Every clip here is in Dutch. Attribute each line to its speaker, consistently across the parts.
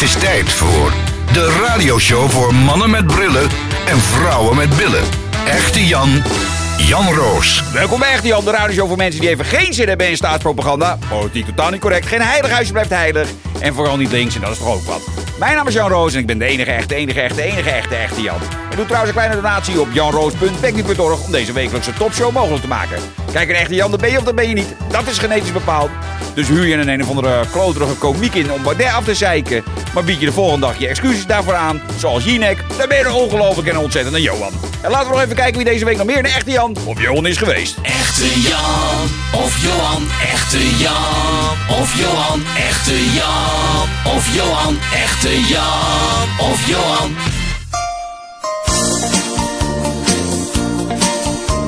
Speaker 1: Het is tijd voor de radioshow voor mannen met brillen en vrouwen met billen. Echte Jan, Jan Roos.
Speaker 2: Welkom bij Echte Jan, de radioshow voor mensen die even geen zin hebben in staatspropaganda. Politiek totaal niet correct, geen heilig huisje blijft heilig. En vooral niet links, en dat is toch ook wat. Mijn naam is Jan Roos en ik ben de enige echte, enige echte, enige echte, echte Jan. Ik doe trouwens een kleine donatie op janroos.becky.org om deze wekelijkse topshow mogelijk te maken. Kijk, een echte Jan, dat ben je of dat ben je niet. Dat is genetisch bepaald. Dus huur je een een of andere kloterige komiek in om Baudet af te zeiken. Maar bied je de volgende dag je excuses daarvoor aan, zoals Jinek, dan ben je er ongelooflijk en ontzettend een Johan. En laten we nog even kijken wie deze week nog meer een echte Jan of Johan is geweest.
Speaker 3: Echte Jan of Johan, echte Jan of Johan, echte Jan of Johan, echte Jan of Johan.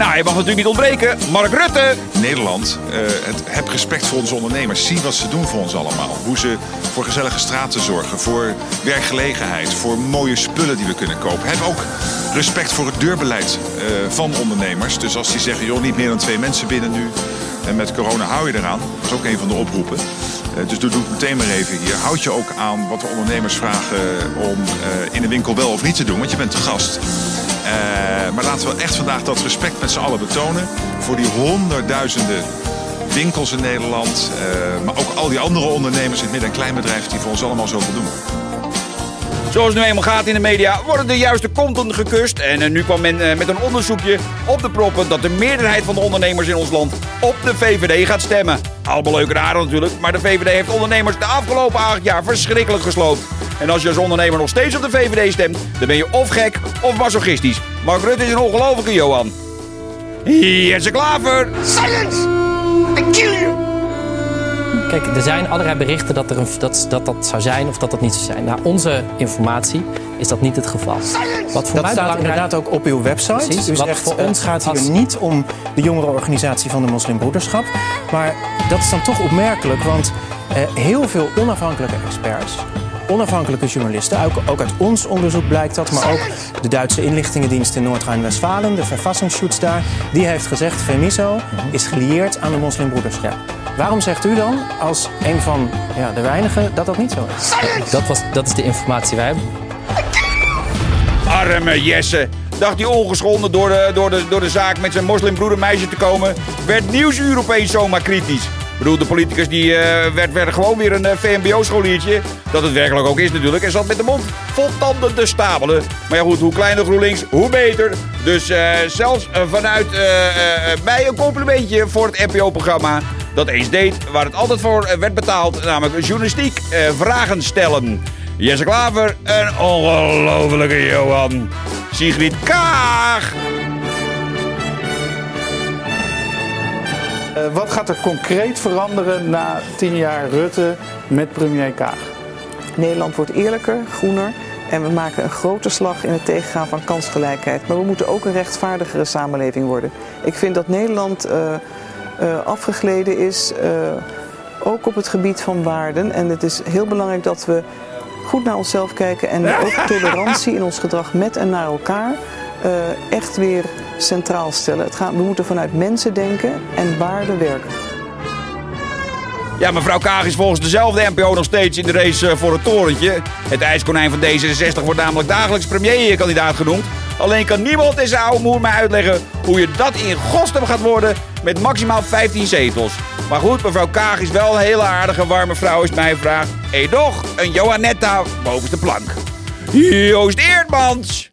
Speaker 2: Nou, hij mag natuurlijk niet ontbreken. Mark Rutte.
Speaker 4: Nederland, eh, heb respect voor onze ondernemers. Zie wat ze doen voor ons allemaal. Hoe ze voor gezellige straten zorgen, voor werkgelegenheid, voor mooie spullen die we kunnen kopen. Heb ook respect voor het deurbeleid eh, van ondernemers. Dus als die zeggen, joh, niet meer dan twee mensen binnen nu. En met corona hou je eraan. Dat is ook een van de oproepen. Eh, dus doe het meteen maar even hier. Houd je ook aan wat de ondernemers vragen om in de winkel wel of niet te doen, want je bent de gast. Eh, maar laten we echt vandaag dat respect met z'n allen betonen voor die honderdduizenden winkels in Nederland. eh, maar ook al die andere ondernemers in het midden- en kleinbedrijf die voor ons allemaal zoveel doen.
Speaker 2: Zoals nu eenmaal gaat in de media, worden de juiste konten gekust. En eh, nu kwam men met een onderzoekje op de proppen dat de meerderheid van de ondernemers in ons land op de VVD gaat stemmen. Allemaal leuk en natuurlijk, maar de VVD heeft ondernemers de afgelopen acht jaar verschrikkelijk gesloopt. En als je als ondernemer nog steeds op de VVD stemt, dan ben je of gek of masochistisch. Mark Rutte is een ongelofelijke Johan. Jesse Klaver!
Speaker 5: Kijk, er zijn allerlei berichten dat, er een, dat, dat dat zou zijn of dat dat niet zou zijn. Naar onze informatie is dat niet het geval. Wat voor
Speaker 6: Dat
Speaker 5: mij
Speaker 6: staat
Speaker 5: belangrijk
Speaker 6: inderdaad ook op uw website.
Speaker 5: Precies.
Speaker 6: U
Speaker 5: Wat
Speaker 6: zegt,
Speaker 5: voor
Speaker 6: het
Speaker 5: ons
Speaker 6: gaat
Speaker 5: als-
Speaker 6: hier niet om de jongerenorganisatie van de moslimbroederschap. Maar dat is dan toch opmerkelijk, want eh, heel veel onafhankelijke experts... Onafhankelijke journalisten, ook, ook uit ons onderzoek blijkt dat... maar ook de Duitse inlichtingendienst in Noord-Rijn-Westfalen... de Verfassungsschutz daar, die heeft gezegd... Femiso is gelieerd aan de moslimbroederschap. Waarom zegt u dan, als een van ja, de weinigen, dat dat niet zo is?
Speaker 5: Dat, was, dat is de informatie wij hebben.
Speaker 2: Arme Jesse. Dacht hij ongeschonden door de, door, de, door de zaak met zijn moslimbroedermeisje te komen, werd Nieuwsuur opeens zomaar kritisch. Bedoel, de politicus die eh, werd, werd gewoon weer een eh, VMBO-scholiertje. Dat het werkelijk ook is natuurlijk. En zat met de mond vol tanden te stapelen. Maar ja goed, hoe kleiner GroenLinks, hoe beter. Dus eh, zelfs vanuit mij een complimentje voor het NPO-programma. Dat eens deed waar het altijd voor werd betaald. Namelijk journalistiek vragen stellen. Jesse Klaver, een ongelofelijke Johan. Sigrid Kaag.
Speaker 7: Eh, wat gaat er concreet veranderen na tien jaar Rutte met premier Kaag?
Speaker 8: Nederland wordt eerlijker, groener en we maken een grote slag in het tegengaan van kansgelijkheid. Maar we moeten ook een rechtvaardigere samenleving worden. Ik vind dat Nederland eh, eh, afgegleden is, eh, ook op het gebied van waarden. En het is heel belangrijk dat we goed naar onszelf kijken en ook tolerantie in ons gedrag met en naar elkaar eh, echt weer centraal stellen. Het gaat, we moeten vanuit mensen denken en waarden werken.
Speaker 2: Ja, mevrouw Kaag is volgens dezelfde NPO nog steeds in de race eh, voor het torentje. Het ijskonijn van D66 wordt namelijk dagelijks premierkandidaat genoemd. Alleen kan niemand in zijn oude moer mij uitleggen hoe je dat in godsnaam gaat worden met maximaal 15 zetels. Maar goed, mevrouw Kaag is wel een hele aardige, warme vrouw, is mijn vraag. Hé toch, een Johannetta bovenste plank. Joost Eerdmans!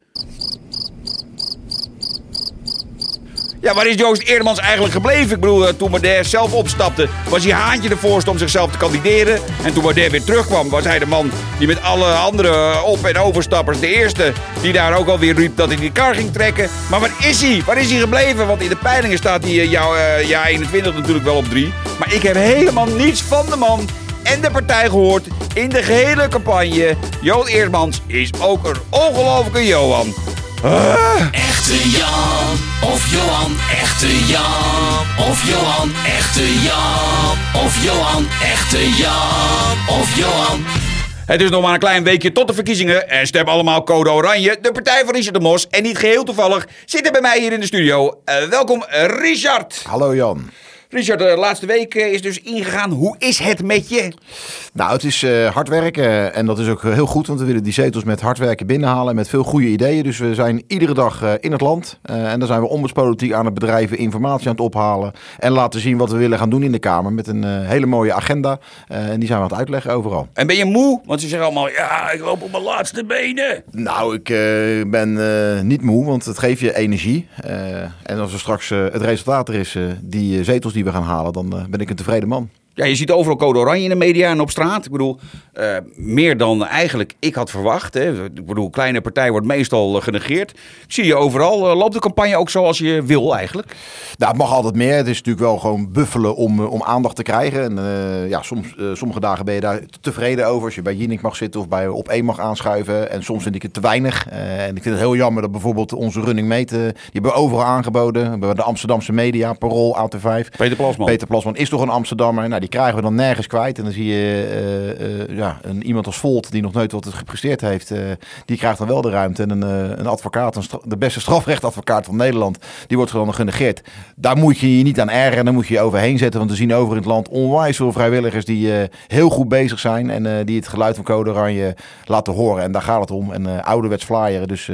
Speaker 2: Ja, waar is Joost Eerdmans eigenlijk gebleven? Ik bedoel, eh, toen Baudet zelf opstapte, was hij haantje de voorste om zichzelf te kandideren. En toen Baudet weer terugkwam, was hij de man die met alle andere op- en overstappers, de eerste, die daar ook alweer riep dat hij die kar ging trekken. Maar waar is hij? Waar is hij gebleven? Want in de peilingen staat hij eh, jou, eh, ja 21 natuurlijk wel op 3. Maar ik heb helemaal niets van de man en de partij gehoord in de gehele campagne. Joost Eerdmans is ook een ongelofelijke Johan.
Speaker 3: Echte Jan of Johan, echte Jan of Johan, echte Jan of Johan, echte Jan of Johan.
Speaker 2: Het is nog maar een klein weekje tot de verkiezingen. En stem allemaal code oranje. De partij van Richard de Mos. En niet geheel toevallig zit er bij mij hier in de studio. Eh, welkom, Richard.
Speaker 9: Hallo Jan.
Speaker 2: Richard, de laatste week eh, is dus ingegaan. Hoe is het met je?
Speaker 9: Nou, het is eh, hard werken en dat is ook heel goed, want we willen die zetels met hard werken binnenhalen en met veel goede ideeën. Dus we zijn iedere dag eh, in het land eh, en dan zijn we ombudspolitiek aan het bedrijven, informatie aan het ophalen en laten zien wat we willen gaan doen in de Kamer met een eh, hele mooie agenda. Eh, en die zijn we aan het uitleggen overal.
Speaker 2: En ben je moe? Want ze zeggen allemaal, ja, ik loop op mijn laatste benen.
Speaker 9: Nou, ik eh, ben eh, niet moe, want het geeft je energie. Eh, en als er straks eh, het resultaat er is, eh, die eh, zetels die we gaan halen, dan eh, ben ik een tevreden man.
Speaker 2: Ja, je ziet overal code oranje in de media en op straat. Ik bedoel, eh, meer dan eigenlijk ik had verwacht. Hè. Ik bedoel, kleine partij wordt meestal eh, genegeerd. Ik zie je overal. Eh, loopt de campagne ook zoals je wil eigenlijk?
Speaker 9: Nou, het mag altijd meer. Het is natuurlijk wel gewoon buffelen om, om aandacht te krijgen. En ja, soms, sommige dagen ben je daar tevreden over. Als je bij Jinek mag zitten of bij op één mag aanschuiven. En soms vind ik het te weinig. En ik vind het heel jammer dat bijvoorbeeld onze running mate, die hebben we overal aangeboden. Hebben de Amsterdamse media, Parool, AT5.
Speaker 2: Peter Plasman.
Speaker 9: Peter Plasman is toch een Amsterdammer. Nou, die krijgen we dan nergens kwijt. En dan zie je eh, eh, ja, een, iemand als Volt, die nog nooit wat gepresteerd heeft. eh, die krijgt dan wel de ruimte. En een, een advocaat, een de beste strafrechtadvocaat van Nederland, die wordt dan genegeerd. Daar moet je je niet aan ergeren. Daar moet je je overheen zetten. Want we zien over in het land onwijs veel vrijwilligers die heel goed bezig zijn. En die het geluid van Code Oranje laten horen. En daar gaat het om. En ouderwets flyeren. Dus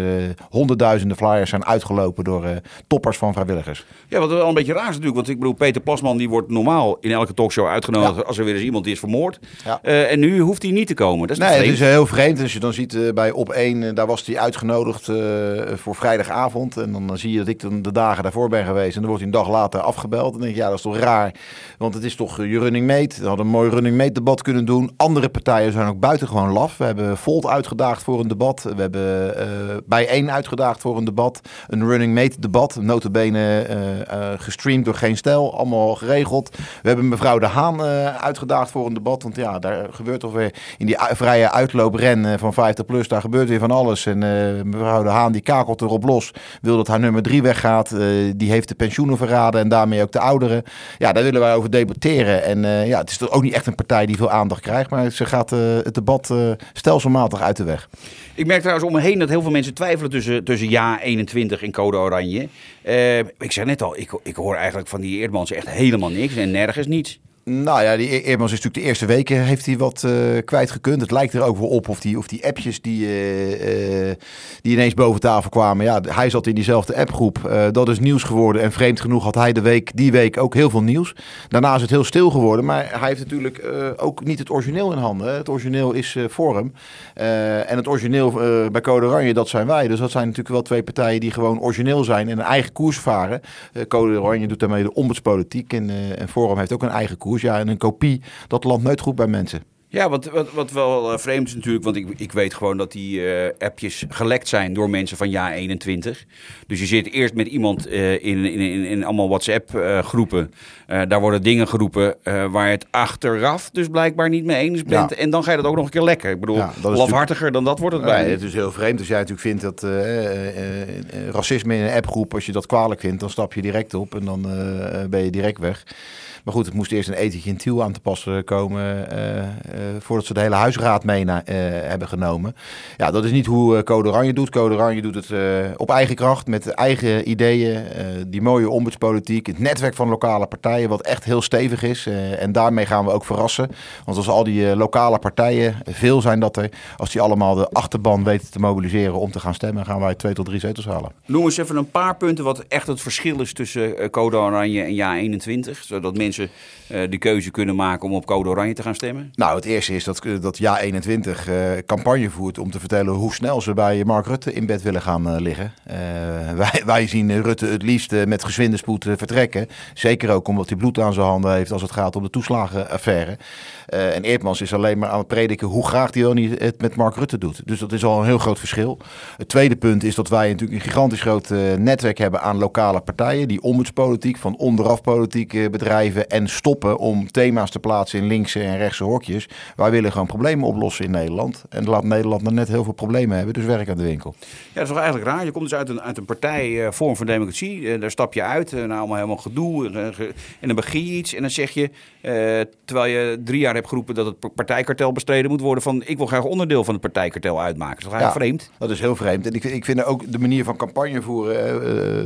Speaker 9: honderdduizenden flyers zijn uitgelopen door toppers van vrijwilligers.
Speaker 2: Ja, wat wel een beetje raar is natuurlijk. Want ik bedoel, Peter Plasman die wordt normaal in elke talkshow uitgenodigd als er weer eens iemand is vermoord.
Speaker 9: Ja.
Speaker 2: Eh, en nu hoeft hij niet te komen. Dat is
Speaker 9: Nee, het is heel vreemd. Als je dan ziet eh, bij Op 1, daar was hij uitgenodigd eh, voor vrijdagavond. En dan zie je dat ik dan de dagen daarvoor ben geweest. En dan wordt hij een dag later afgebeld. En dan denk ik, ja, dat is toch raar. Want het is toch eh, je running mate. We hadden een mooi running mate debat kunnen doen. Andere partijen zijn ook buitengewoon laf. We hebben Volt uitgedaagd voor een debat. We hebben eh bij 1 uitgedaagd voor een debat. Een running mate debat. Notabene eh, eh, gestreamd door Geen Stijl. Allemaal geregeld. We hebben mevrouw De Haan eh, uitgedaagd voor een debat. Want ja, daar gebeurt toch weer in die vrije uitloopren eh, van 50 plus. Daar gebeurt weer van alles. En eh, mevrouw De Haan die kakelt erop los. Wil dat haar nummer 3 weggaat. Die heeft de pensioenen verraden. En daarmee ook de ouderen. Ja, daar willen wij over debatteren. En ja, het is toch ook niet echt een partij die veel aandacht krijgt. Maar ze gaat het debat stelselmatig uit de weg.
Speaker 2: Ik merk trouwens om me heen dat heel veel mensen twijfelen tussen, tussen ja 21 en code oranje. Ik zeg net al, ik, ik hoor eigenlijk van die Eerdmans echt helemaal niks en nergens niets.
Speaker 9: Nou ja, die Eerdmans is natuurlijk de eerste weken heeft hij wat eh kwijtgekund. Het lijkt er ook wel op of die, of die appjes die, eh, eh, die ineens boven tafel kwamen. Ja, hij zat in diezelfde appgroep. Dat is nieuws geworden. En vreemd genoeg had hij de week, die week ook heel veel nieuws. Daarna is het heel stil geworden. Maar hij heeft natuurlijk ook niet het origineel in handen. Het origineel is. Eh, en het origineel bij Code Oranje, dat zijn wij. Dus dat zijn natuurlijk wel twee partijen die gewoon origineel zijn en een eigen koers varen. Code Oranje doet daarmee de ombudspolitiek. En, en Forum heeft ook een eigen koers. Ja, en een kopie, dat landt nooit goed bij mensen.
Speaker 2: Ja, wat, wat, wat wel eh, vreemd is natuurlijk, want ik, ik weet gewoon dat die eh, appjes gelekt zijn door mensen van ja 21. Dus je zit eerst met iemand eh, in, in, in, in allemaal WhatsApp-groepen. daar worden dingen geroepen waar je het achteraf dus blijkbaar niet mee eens bent.
Speaker 9: Ja.
Speaker 2: En dan ga je dat ook nog een keer lekken. Ik bedoel,
Speaker 9: Ja,
Speaker 2: lafhartiger dan dat wordt het niet.
Speaker 9: het is heel vreemd. Als jij natuurlijk vindt dat racisme in een appgroep, als je dat kwalijk vindt, dan stap je direct op en dan ben je direct weg. Maar goed, het moest eerst een ethisch in Tiel aan te passen komen eh, eh, voordat ze de hele huisraad mee na- eh, hebben genomen. Ja, dat is niet hoe eh, Code Oranje doet. Code Oranje doet het eh, op eigen kracht, met eigen ideeën, eh, die mooie ombudspolitiek, het netwerk van lokale partijen, wat echt heel stevig is. Eh, en daarmee gaan we ook verrassen. Want als al die eh, lokale partijen, veel zijn dat er, als die allemaal de achterban weten te mobiliseren om te gaan stemmen, gaan wij twee tot drie zetels halen.
Speaker 2: Noem eens even een paar punten wat echt het verschil is tussen eh, Code Oranje en Ja 21. Zodat mensen eh, de keuze kunnen maken om op Code Oranje te gaan stemmen.
Speaker 9: Nou, het eerste is dat, dat Ja 21 eh, campagne voert om te vertellen hoe snel ze bij Mark Rutte in bed willen gaan eh, liggen. Eh, wij, wij zien Rutte het liefst eh, met gezwinde spoed eh, vertrekken. Zeker ook omdat hij bloed aan zijn handen heeft als het gaat om de toeslagenaffaire. Eh, en Eerdmans is alleen maar aan het prediken hoe graag wel niet het met Mark Rutte doet. Dus dat is al een heel groot verschil. Het tweede punt is dat wij natuurlijk een gigantisch groot eh, netwerk hebben aan lokale partijen. Die ombudspolitiek, van onderaf politiek eh, bedrijven, en stoppen om thema's te plaatsen in linkse en rechtse hokjes. Wij willen gewoon problemen oplossen in Nederland. En laat Nederland nog net heel veel problemen hebben, dus werk aan de winkel.
Speaker 2: Ja, dat is toch eigenlijk raar. Je komt dus uit een, uit een partij, Vorm van Democratie. Daar stap je uit, uh, nou allemaal helemaal gedoe. ge- en dan begin je iets en dan zeg je, terwijl je drie jaar hebt geroepen dat het partijkartel bestreden moet worden, van ik wil graag onderdeel van het partijkartel uitmaken. Dat is eigenlijk vreemd?
Speaker 9: Dat is heel vreemd. En ik, ik vind ook de manier van campagne voeren.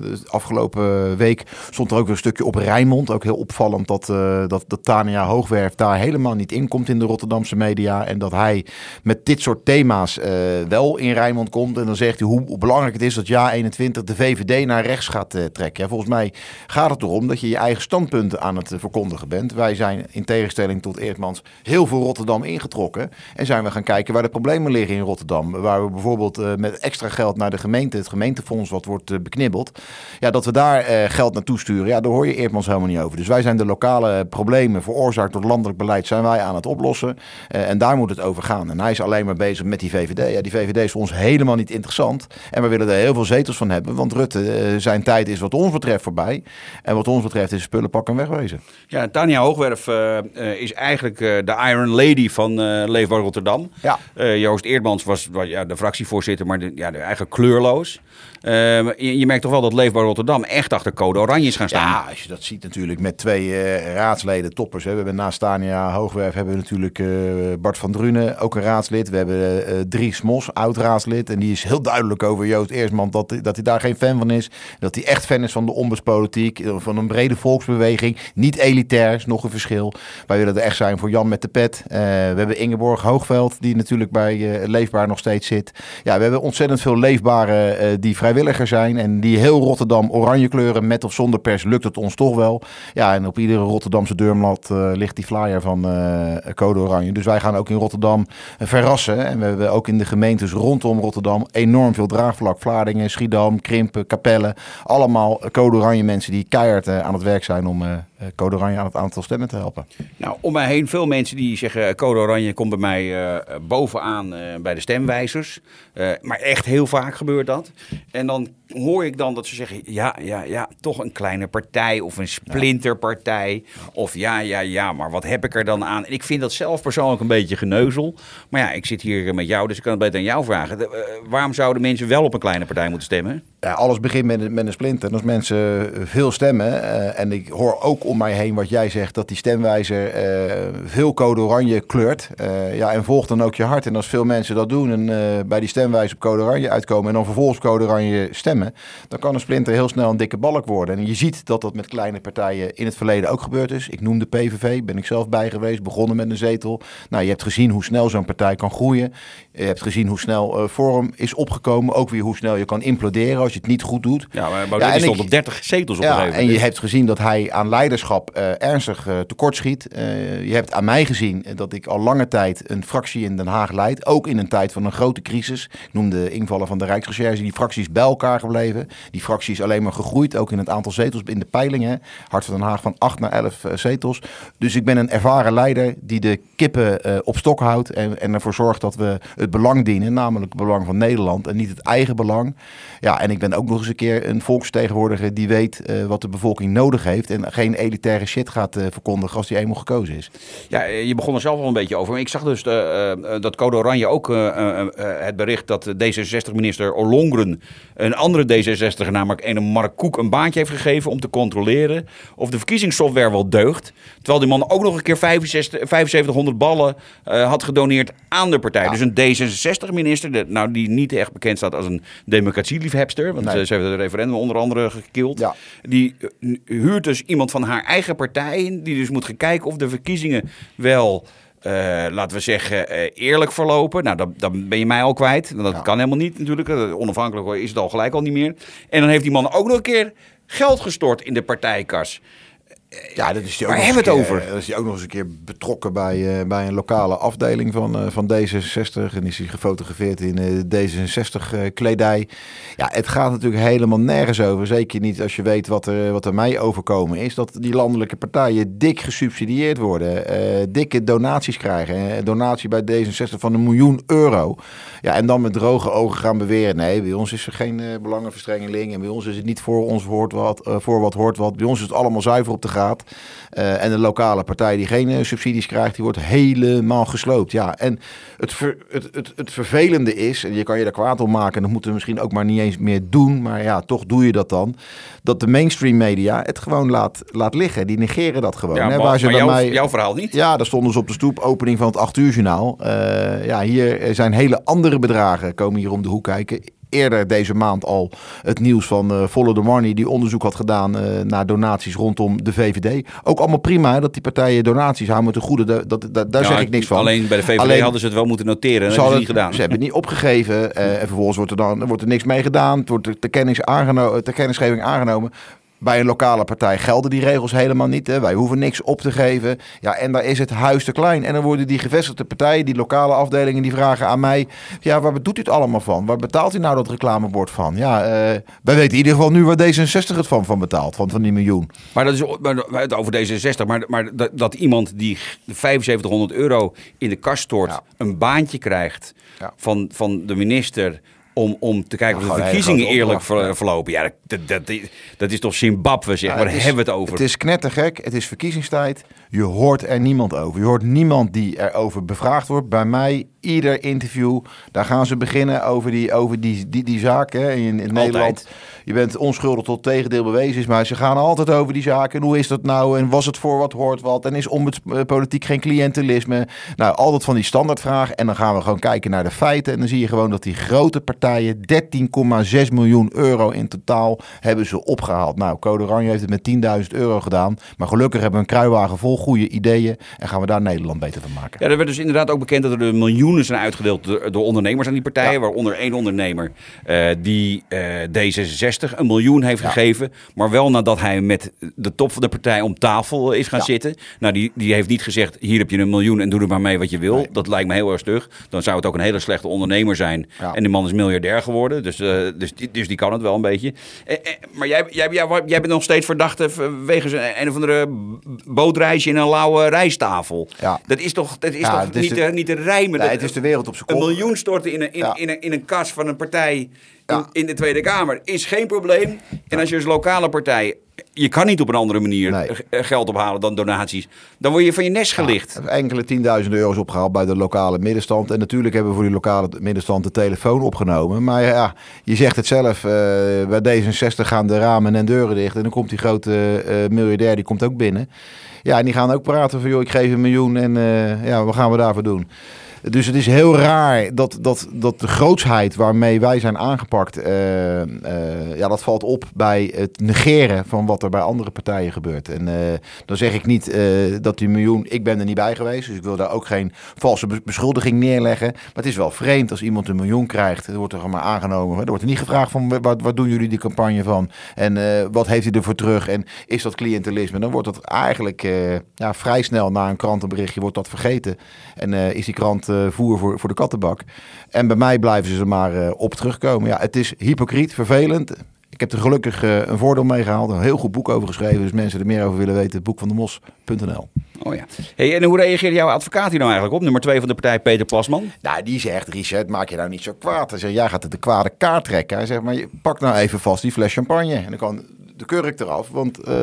Speaker 9: de afgelopen week stond er ook een stukje op Rijnmond. Ook heel opvallend dat, eh, dat, dat Tania Hoogwerf daar helemaal niet in komt in de Rotterdamse media. En dat hij met dit soort thema's eh, wel in Rijnmond komt. En dan zegt hij hoe, belangrijk het is dat Ja 21 de VVD naar rechts gaat trekken. Volgens mij gaat het erom dat je je eigen standpunten aan het verkondigen bent. Wij zijn in tegenstelling tot Heel veel Rotterdam ingetrokken. En zijn we gaan kijken waar de problemen liggen in Rotterdam. Waar we bijvoorbeeld eh, met extra geld naar de gemeente, het gemeentefonds wat wordt eh, beknibbeld. Ja, dat we daar eh, geld naartoe sturen. Ja, daar hoor je Eertmans helemaal niet over. Dus wij zijn de lokale problemen veroorzaakt door landelijk beleid zijn wij aan het oplossen. En daar moet het over gaan. En hij is alleen maar bezig met die VVD. Ja, die VVD is voor ons helemaal niet interessant. En we willen er heel veel zetels van hebben. Want Rutte, zijn tijd is wat ons betreft voorbij. En wat ons betreft is spullen pakken en wegwezen.
Speaker 2: Ja, Tanja Hoogwerf is eigenlijk de Iron Lady van eh, Leefbaar Rotterdam.
Speaker 9: Ja.
Speaker 2: Eh, Joost Eerdmans was wa- ja, de fractievoorzitter, maar de, ja, de eigenlijk kleurloos. Eh, maar je, merkt toch wel dat Leefbaar Rotterdam echt achter code oranje is gaan staan.
Speaker 9: Ja, als je dat ziet natuurlijk met twee eh, raadsleden toppers. Hè. We hebben naast Tania Hoogwerf hebben we natuurlijk eh, Bart van Drunen, ook een raadslid. We hebben eh Dries Mos, oud raadslid. En die is heel duidelijk over Joost Eersman dat, dat hij daar geen fan van is. Dat hij echt fan is van de ombudspolitiek, van een brede volksbeweging. Niet elitair, is nog een verschil. Wij willen er echt zijn voor Jan met de pet. We hebben Ingeborg Hoogveld, die natuurlijk bij Leefbaar nog steeds zit. Ja, we hebben ontzettend veel leefbare die vrijwilliger zijn. En die heel Rotterdam oranje kleuren, met of zonder pers, lukt het ons toch wel. Ja, en op iedere Rotterdamse deurmat eh, ligt die flyer van eh, Code Oranje. Dus wij gaan ook in Rotterdam eh, verrassen. En we hebben ook in de gemeentes rondom Rotterdam enorm veel draagvlak. Vlaardingen, Schiedam, Krimpen, Capelle. Allemaal Code Oranje mensen die keihard aan het werk zijn om Code Oranje aan het aantal stemmen te helpen.
Speaker 2: Nou, om mij heen veel mensen die zeggen code oranje komt bij mij bovenaan bij de stemwijzers. Maar echt heel vaak gebeurt dat. En dan hoor ik dan dat ze zeggen, ja, ja, ja, toch een kleine partij of een splinterpartij. Of ja, ja, ja, maar wat heb ik er dan aan? En ik vind dat zelf persoonlijk een beetje geneuzel. Maar ja, ik zit hier met jou, dus ik kan het beter aan jou vragen. Eh, waarom zouden mensen wel op een kleine partij moeten stemmen?
Speaker 9: Ja, alles begint met, met een splinter. En als mensen veel stemmen, eh, en ik hoor ook om mij heen wat jij zegt, dat die stemwijzer eh, veel code oranje kleurt. ja, en volgt dan ook je hart. En als veel mensen dat doen en bij die stemwijzer op code oranje uitkomen en dan vervolgens code oranje stemmen, dan kan een splinter heel snel een dikke balk worden. En je ziet dat dat met kleine partijen in het verleden ook gebeurd is. Ik noem de PVV, ben ik zelf bij geweest, begonnen met een zetel. Nou, je hebt gezien hoe snel zo'n partij kan groeien. Je hebt gezien hoe snel eh Forum is opgekomen. Ook weer hoe snel je kan imploderen als je het niet goed doet.
Speaker 2: Ja, maar
Speaker 9: Ja,
Speaker 2: Baudet
Speaker 9: en
Speaker 2: stond
Speaker 9: ik-
Speaker 2: op 30 zetels op
Speaker 9: Ja, en je hebt gezien dat hij aan leiderschap eh, ernstig eh, tekortschiet. Je hebt aan mij gezien dat ik al lange tijd een fractie in Den Haag leid. Ook in een tijd van een grote crisis. Ik noem de invallen van de Rijksrecherche. Die fractie is elkaar gebleven. Die fractie is alleen maar gegroeid. Ook in het aantal zetels in de peilingen. Hart van Den Haag van 8 naar 11 eh, zetels. Dus ik ben een ervaren leider die de kippen eh, op stok houdt. En, en ervoor zorgt dat we het belang dienen. Namelijk het belang van Nederland en niet het eigen belang. Ja, en ik ben ook nog eens een keer een volksvertegenwoordiger die weet eh, wat de bevolking nodig heeft. En geen elitaire shit gaat verkondigen als die eenmaal gekozen is.
Speaker 2: Ja, je begon er zelf al een beetje over. Maar ik zag dus dat Code Oranje ook het bericht dat D66-minister Ollongren een andere D66, namelijk een Mark Koek, een baantje heeft gegeven om te controleren of de verkiezingssoftware wel deugt. Terwijl die man ook nog een keer 65, 7500 ballen eh, had gedoneerd aan de partij. Dus een D66-minister, de- nou, die niet echt bekend staat als een democratieliefhebster, want
Speaker 9: Nee.
Speaker 2: eh, ze hebben het referendum onder andere gekild.
Speaker 9: Ja.
Speaker 2: Die eh, huurt dus iemand van haar eigen partij in, die dus moet gaan kijken of de verkiezingen wel, laten we zeggen, eh, eerlijk verlopen. Nou, dan, dan ben je mij al kwijt. Want dat kan helemaal niet natuurlijk. Eh, Onafhankelijk is het al gelijk al niet meer. En dan heeft die man ook nog een keer geld gestort in de partijkas.
Speaker 9: Ja, dat is die ook
Speaker 2: Waar hebben we het
Speaker 9: keer- Dat is hij ook nog eens een keer betrokken bij, eh, bij een lokale afdeling van, eh, van D66. En is hij gefotografeerd in eh, D66-kledij. ja, het gaat natuurlijk helemaal nergens over. Zeker niet als je weet wat er, wat er mij overkomen is. Dat die landelijke partijen dik gesubsidieerd worden. eh, dikke donaties krijgen. Eh, Een donatie bij D66 van een miljoen euro. Ja, en dan met droge ogen gaan beweren. Nee, bij ons is er geen eh, belangenverstrengeling. En bij ons is het niet voor ons hoort wat, eh, voor wat hoort wat. Bij ons is het allemaal zuiver op de gaat. Eh, en een lokale partij die geen eh, subsidies krijgt, die wordt helemaal gesloopt. Ja, en het, ver- het, het, het vervelende is, en je kan je daar kwaad om maken, en dat moeten we misschien ook maar niet eens meer doen, maar ja, toch doe je dat dan, dat de mainstream media het gewoon laat, laat liggen. Die negeren dat gewoon.
Speaker 2: Ja,
Speaker 9: hè,
Speaker 2: maar,
Speaker 9: waar ze bij
Speaker 2: jouw,
Speaker 9: mij...
Speaker 2: jouw verhaal niet.
Speaker 9: Ja, daar stonden ze op de stoep, opening van het 8 uur journaal. Eh, ja, hier zijn hele andere bedragen komen hier om de hoek kijken. Eerder deze maand al het nieuws van eh Follow the Money, die onderzoek had gedaan eh, naar donaties rondom de VVD. Ook allemaal prima hè, dat die partijen donaties houden ten goede. Dat, dat, dat- daar
Speaker 2: Ja,
Speaker 9: zeg ik niks van.
Speaker 2: Alleen bij de VVD
Speaker 9: Alleen-
Speaker 2: hadden ze het wel moeten noteren. En dat
Speaker 9: ze,
Speaker 2: hebben ze
Speaker 9: hadden-
Speaker 2: niet gedaan.
Speaker 9: ze hebben het niet opgegeven. eh, en vervolgens wordt er dan wordt er niks mee gedaan. Het wordt de, de, kennis aangeno- de kennisgeving aangenomen. Bij een lokale partij gelden die regels helemaal niet. Hè. Wij hoeven niks op te geven. Ja, en daar is het huis te klein. En dan worden die gevestigde partijen, die lokale afdelingen, die vragen aan mij: ja, waar doet u het allemaal van? Waar betaalt u nou dat reclamebord van? Ja, eh, wij weten in ieder geval nu waar D66 het van, van betaalt, van, van die miljoen.
Speaker 2: Maar dat is maar, over D66. Maar, maar dat, dat iemand die 7500 euro in de kast stort,
Speaker 9: Ja.
Speaker 2: een baantje krijgt
Speaker 9: Ja.
Speaker 2: van, van de minister. Om, om te kijken of de verkiezingen eerlijk ver- verlopen. Ja, dat, dat, dat, is toch Zimbabwe zeg.
Speaker 9: Ja,
Speaker 2: Waar
Speaker 9: is-
Speaker 2: hebben we het over?
Speaker 9: Het is knettergek. Het is verkiezingstijd. Je hoort er niemand over. Je hoort niemand die erover bevraagd wordt. Bij mij, ieder interview, daar gaan ze beginnen over die, over die, die, die zaak. Hè. In, in Nederland, je bent onschuldig tot tegendeel bewezen is. Maar ze gaan altijd over die zaken. En hoe is dat nou? En was het voor wat hoort wat? En is ombudspolitiek geen cliëntelisme? Nou, altijd van die standaardvragen. En dan gaan we gewoon kijken naar de feiten. En dan zie je gewoon dat die grote partijen 13,6 miljoen euro in totaal hebben ze opgehaald. Nou, Code Oranje heeft het met 10.000 euro gedaan. Maar gelukkig hebben we een kruiwagen vol goede ideeën. En gaan we daar Nederland beter van maken.
Speaker 2: Ja, er werd dus inderdaad ook bekend dat er miljoenen zijn uitgedeeld door, door ondernemers aan die partijen.
Speaker 9: Ja.
Speaker 2: Waaronder één ondernemer eh, die eh, D66 een miljoen heeft gegeven. Maar wel nadat hij met de top van de partij om tafel is gaan zitten. Nou, die, die heeft niet gezegd, hier heb je een miljoen en doe er maar mee wat je wil.
Speaker 9: Nee.
Speaker 2: Dat lijkt me heel erg stug. Dan zou het ook een hele slechte ondernemer zijn. En die man is miljardair geworden. Dus, eh, dus, die, dus die kan het wel een beetje. Eh, eh, maar jij, jij, jij, jij bent nog steeds verdachte wegens een, een of andere bootreisje in een lauwe rijsttafel.
Speaker 9: Ja.
Speaker 2: Dat is toch, dat is
Speaker 9: Ja,
Speaker 2: toch niet,
Speaker 9: de-
Speaker 2: te, niet te rijmen?
Speaker 9: Nee,
Speaker 2: Dat-
Speaker 9: het is de wereld op zijn
Speaker 2: een
Speaker 9: kop.
Speaker 2: miljoen storten in een, in,
Speaker 9: Ja.
Speaker 2: in, een, in een kas van een partij in,
Speaker 9: Ja.
Speaker 2: in de Tweede Kamer is geen probleem. En als je als lokale partij, je kan niet op een andere manier
Speaker 9: Nee.
Speaker 2: eh, geld ophalen dan donaties, dan word je van je nest gelicht.
Speaker 9: hebben enkele tienduizenden euro's opgehaald bij de lokale middenstand. En natuurlijk hebben we voor die lokale middenstand de telefoon opgenomen. Maar ja, je zegt het zelf, eh, bij D66 gaan de ramen en deuren dicht. En dan komt die grote eh, miljardair, die komt ook binnen. Ja, en die gaan ook praten van, joh, ik geef een miljoen en eh, ja, wat gaan we daarvoor doen? Dus het is heel raar dat, dat, dat de grootsheid waarmee wij zijn aangepakt, eh, eh, ja, dat valt op bij het negeren van wat er bij andere partijen gebeurt. En eh, dan zeg ik niet dat die miljoen, ik ben er niet bij geweest, dus ik wil daar ook geen valse be- beschuldiging neerleggen. Maar het is wel vreemd als iemand een miljoen krijgt, er wordt er maar aangenomen. Er wordt er niet gevraagd van, wat, wat doen jullie die campagne van? En wat heeft hij ervoor terug? En is dat cliëntelisme? Dan wordt dat eigenlijk ja, vrij snel na een krantenberichtje wordt dat vergeten. En is die krant eh, voer voor, voor de kattenbak. En bij mij blijven ze er maar eh, op terugkomen. Ja, het is hypocriet, vervelend. Ik heb er gelukkig eh, een voordeel mee gehaald. Een heel goed boek over geschreven. Dus mensen er meer over willen weten, boekvandemos.nl.
Speaker 2: Oh ja. Hey, en hoe reageert jouw advocaat hier nou eigenlijk op? Nummer twee van de partij, Peter Plasman.
Speaker 9: Nou, die zegt, Richard, maak je nou niet zo kwaad. Hij zegt, jij gaat het de kwade kaart trekken. Hij zegt, maar je pak nou even vast die fles champagne. En dan kan de kurk eraf. Want eh,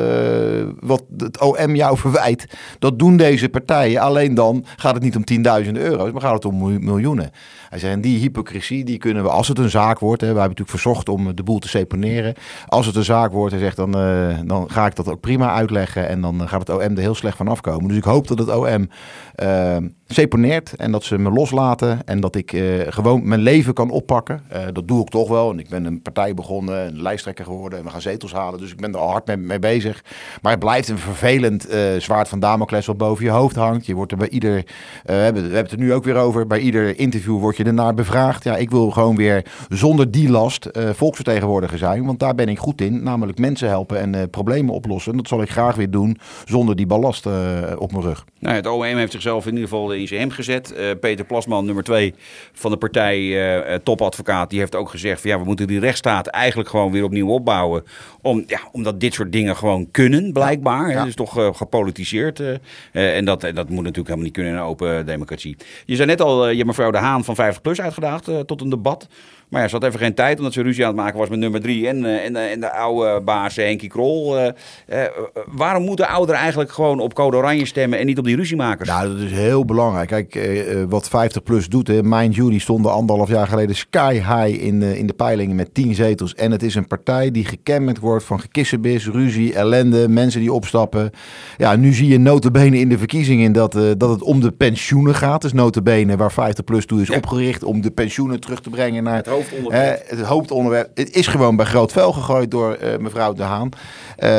Speaker 9: wat het OM jou verwijt, dat doen deze partijen. Alleen dan gaat het niet om tienduizenden euro's, maar gaat het om miljoen- miljoenen. Hij zegt, en die hypocrisie, die kunnen we, als het een zaak wordt... Hè, wij hebben natuurlijk verzocht om de boel te seponeren. Als het een zaak wordt, hij zegt, dan, eh, dan ga ik dat ook prima uitleggen. En dan gaat het OM er heel slecht van afkomen. Dus ik hoop dat het OM eh, seponeert en dat ze me loslaten. En dat ik eh, gewoon mijn leven kan oppakken. Eh, dat doe ik toch wel. En ik ben een partij begonnen, een lijsttrekker geworden. En we gaan zetels halen. Dus ik ben er al hard mee, mee bezig. Maar het blijft een vervelend eh, zwaard van Damocles wat boven je hoofd hangt. Je wordt er bij ieder, eh, we, hebben, we hebben het er nu ook weer over. Bij ieder interview word je ernaar bevraagd. Ja, ik wil gewoon weer zonder die last eh, volksvertegenwoordiger zijn. Want daar ben ik goed in. Namelijk mensen helpen en eh, problemen oplossen. En dat zal ik graag weer doen zonder die ballast eh, op mijn rug.
Speaker 2: Nou, het OM heeft zichzelf in ieder geval in zijn hem gezet. Peter Plasman, nummer twee van de partij, topadvocaat, die heeft ook gezegd: van, ja, we moeten die rechtsstaat eigenlijk gewoon weer opnieuw opbouwen. Om, ja, omdat dit soort dingen gewoon kunnen, blijkbaar. Het is toch eh, gepolitiseerd. en dat, dat moet natuurlijk helemaal niet kunnen in een open democratie. Je zei net al, je mevrouw De Haan van 50PLUS uitgedaagd eh, tot een debat. Maar ja, ze had even geen tijd omdat ze ruzie aan het maken was met nummer drie en, eh, en, eh, en de oude baas Henkie Krol. Eh, waarom moeten ouderen eigenlijk gewoon op code oranje stemmen en niet op die ruziemakers?
Speaker 9: Nou, dat is heel belangrijk. Kijk, wat 50PLUS doet, hè, mind die stonden anderhalf jaar geleden sky high in, de in de peilingen met 10 zetels. En het is een partij die gekenmerkt wordt van gekissenbis, ruzie, ellende, mensen die opstappen. Ja, nu zie je notabene in de verkiezingen dat, dat het om de pensioenen gaat. Dus notabene waar 50PLUS toe is opgericht om de pensioenen terug te brengen naar
Speaker 2: Het hoofdonderwerp.
Speaker 9: Eh, het hoofdonderwerp. Het is gewoon bij groot vuil gegooid door eh, mevrouw De Haan. Eh,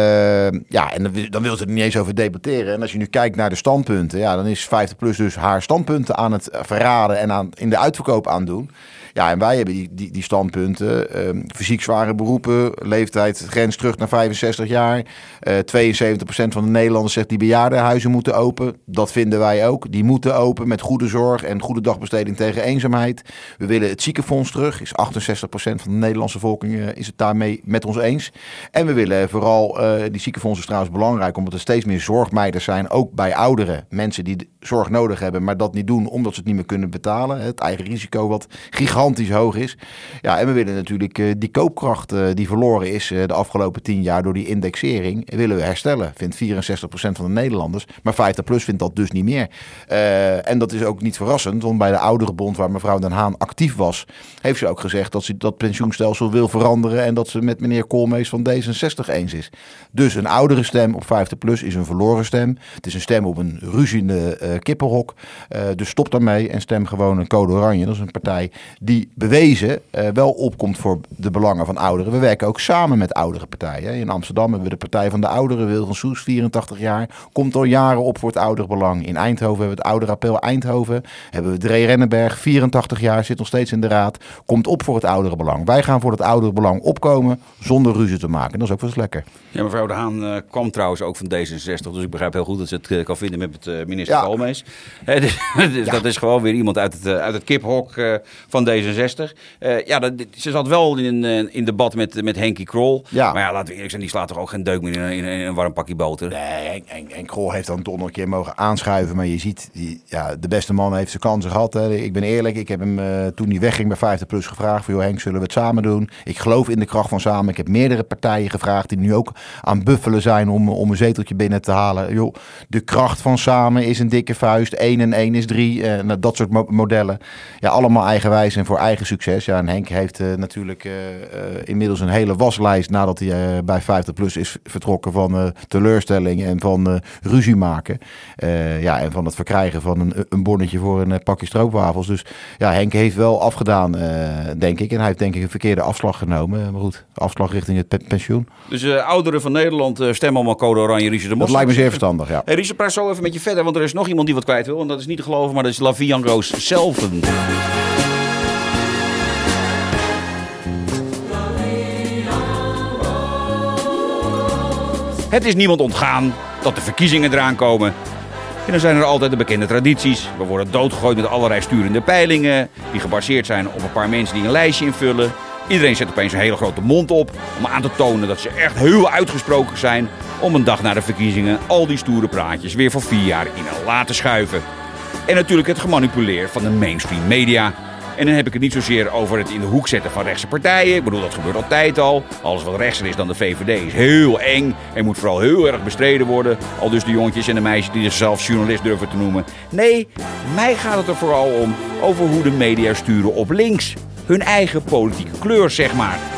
Speaker 9: ja, en dan, wil- dan wil ze er niet eens over debatteren. En als je nu kijkt naar de standpunten, ja, dan is 50PLUS dus haar standpunten aan het verraden en aan, in de uitverkoop aan doen. Ja, en wij hebben die, die, standpunten. ehm, fysiek zware beroepen, leeftijd, grens terug naar 65 jaar. Eh 72% van de Nederlanders zegt die bejaardenhuizen moeten open. Dat vinden wij ook. Die moeten open met goede zorg en goede dagbesteding tegen eenzaamheid. We willen het ziekenfonds terug. Is 68% van de Nederlandse bevolking eh, is het daarmee met ons eens. En we willen vooral, eh, die ziekenfonds is trouwens belangrijk, omdat er steeds meer zorgmeiders zijn, ook bij ouderen. Mensen die zorg nodig hebben, maar dat niet doen omdat ze het niet meer kunnen betalen. Het eigen risico wat gigantisch hoog is. Ja, en we willen natuurlijk eh, die koopkracht eh, die verloren is eh, de afgelopen tien jaar door die indexering, willen we herstellen. Vindt 64% van de Nederlanders. Maar 50PLUS vindt dat dus niet meer. En dat is ook niet verrassend, want bij de Ouderenbond waar mevrouw Den Haan actief was, heeft ze ook gezegd dat ze dat pensioenstelsel wil veranderen en dat ze met meneer Koolmees van D66 eens is. Dus een oudere stem op 50PLUS is een verloren stem. Het is een stem op een ruziende kippenhok. Eh, dus stop daarmee en stem gewoon een code oranje. Dat is een partij die bewezen eh, wel opkomt voor de belangen van ouderen. We werken ook samen met oudere partijen. In Amsterdam hebben we de Partij van de Ouderen, Wilgen Soes, 84 jaar. Komt al jaren op voor het ouderenbelang. In Eindhoven hebben we het Ouderappel Eindhoven. Hebben we Dree Rennenberg, 84 jaar, zit nog steeds in de raad. Komt op voor het ouderenbelang. Wij gaan voor het ouderenbelang opkomen zonder ruzie te maken. Dat is ook wel eens lekker.
Speaker 2: Ja, mevrouw De Haan eh, kwam trouwens ook van D66, dus ik begrijp heel goed dat ze het eh, kan vinden met eh, minister
Speaker 9: Ja.
Speaker 2: Koolmees. Dus- dus Dat is gewoon weer iemand uit het, eh, uit het kiphok eh, van D66. Eh, ja, dat, ze zat wel in, in debat met, met Henkie Krol.
Speaker 9: Ja.
Speaker 2: Maar ja, laten we eerlijk zijn, die slaat toch ook geen deuk meer in, een- in, een- in een warm pakje boter.
Speaker 9: Nee, en, Krol heeft dan toch nog een keer mogen aanschuiven. Maar je ziet, die, ja, de beste man heeft zijn kansen gehad. Hè. Ik ben eerlijk, ik heb hem toen hij wegging bij 50 Plus gevraagd. Van, joh Henk, zullen we het samen doen? Ik geloof in de kracht van samen. Ik heb meerdere partijen gevraagd die nu ook aan buffelen zijn om, om een zeteltje binnen te halen. Joh, de kracht van samen is een dikke vuist. 1 en 1 is 3. eh, nou, dat soort mo- modellen. Ja, allemaal eigenwijs en voor eigen succes. Ja, en Henk heeft eh, natuurlijk eh, inmiddels een hele waslijst nadat hij bij 50 Plus is vertrokken van teleurstelling en van ruzie maken. Ja, en van het verkrijgen van een, een bonnetje voor een pakje stroopwafels. Dus ja, Henk heeft wel afgedaan, denk ik. En hij heeft denk ik een verkeerde afslag genomen. Maar goed, afslag richting het pe- pensioen.
Speaker 2: Dus ouderen van Nederland stemmen allemaal code oranje, Richard de Mos.
Speaker 9: Dat lijkt me zeer verstandig, ja.
Speaker 2: Hey, Richard, praat zo even met je verder, want er is nog iemand die wat kwijt wil. En dat is niet te geloven, maar dat is Lavian Roos zelf. Het is niemand ontgaan dat de verkiezingen eraan komen. En dan zijn er altijd de bekende tradities. We worden doodgegooid met allerlei sturende peilingen. Die gebaseerd zijn op een paar mensen die een lijstje invullen. Iedereen zet opeens een hele grote mond op. Om aan te tonen dat ze echt heel uitgesproken zijn. Om een dag na de verkiezingen al die stoere praatjes weer voor vier jaar in een la te schuiven. En natuurlijk het gemanipuleer van de mainstream media. En dan heb ik het niet zozeer over het in de hoek zetten van rechtse partijen. Ik bedoel, dat gebeurt altijd al. Alles wat rechtser is dan de VVD is heel eng en moet vooral heel erg bestreden worden. Al dus de jongetjes en de meisjes die zichzelf journalist durven te noemen. Nee, mij gaat het er vooral om over hoe de media sturen op links. Hun eigen politieke kleur, zeg maar.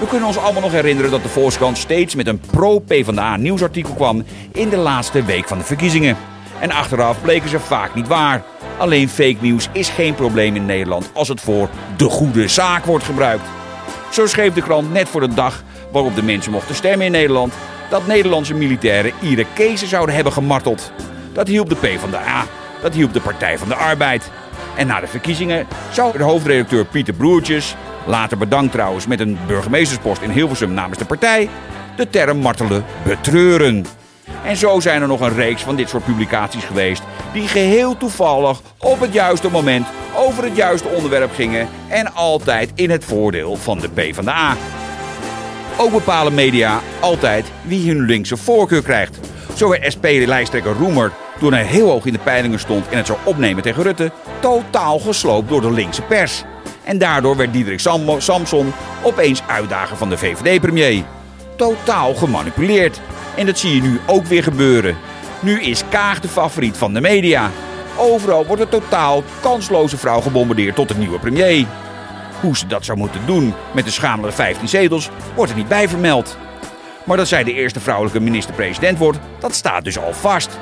Speaker 2: We kunnen ons allemaal nog herinneren dat de Volkskrant steeds met een pro-PVDA nieuwsartikel kwam in de laatste week van de verkiezingen. En achteraf bleken ze vaak niet waar. Alleen fake nieuws is geen probleem in Nederland als het voor de goede zaak wordt gebruikt. Zo schreef de krant net voor de dag waarop de mensen mochten stemmen in Nederland dat Nederlandse militairen Irakezen zouden hebben gemarteld. Dat hielp de PvdA, dat hielp de Partij van de Arbeid. En na de verkiezingen zou de hoofdredacteur Pieter Broertjes, later bedankt trouwens met een burgemeesterspost in Hilversum namens de partij, de term martelen betreuren. En zo zijn er nog een reeks van dit soort publicaties geweest die geheel toevallig op het juiste moment over het juiste onderwerp gingen en altijd in het voordeel van de PvdA. Ook bepalen media altijd wie hun linkse voorkeur krijgt. Zo werd SP-lijsttrekker Roemer, toen hij heel hoog in de peilingen stond en het zou opnemen tegen Rutte, totaal gesloopt door de linkse pers. En daardoor werd Diederik Sam- Samson opeens uitdager van de VVD-premier. Totaal gemanipuleerd. En dat zie je nu ook weer gebeuren. Nu is Kaag de favoriet van de media. Overal wordt een totaal kansloze vrouw gebombardeerd tot de nieuwe premier. Hoe ze dat zou moeten doen met de schamele 15 zetels wordt er niet bij vermeld. Maar dat zij de eerste vrouwelijke minister-president wordt, dat staat dus al vast.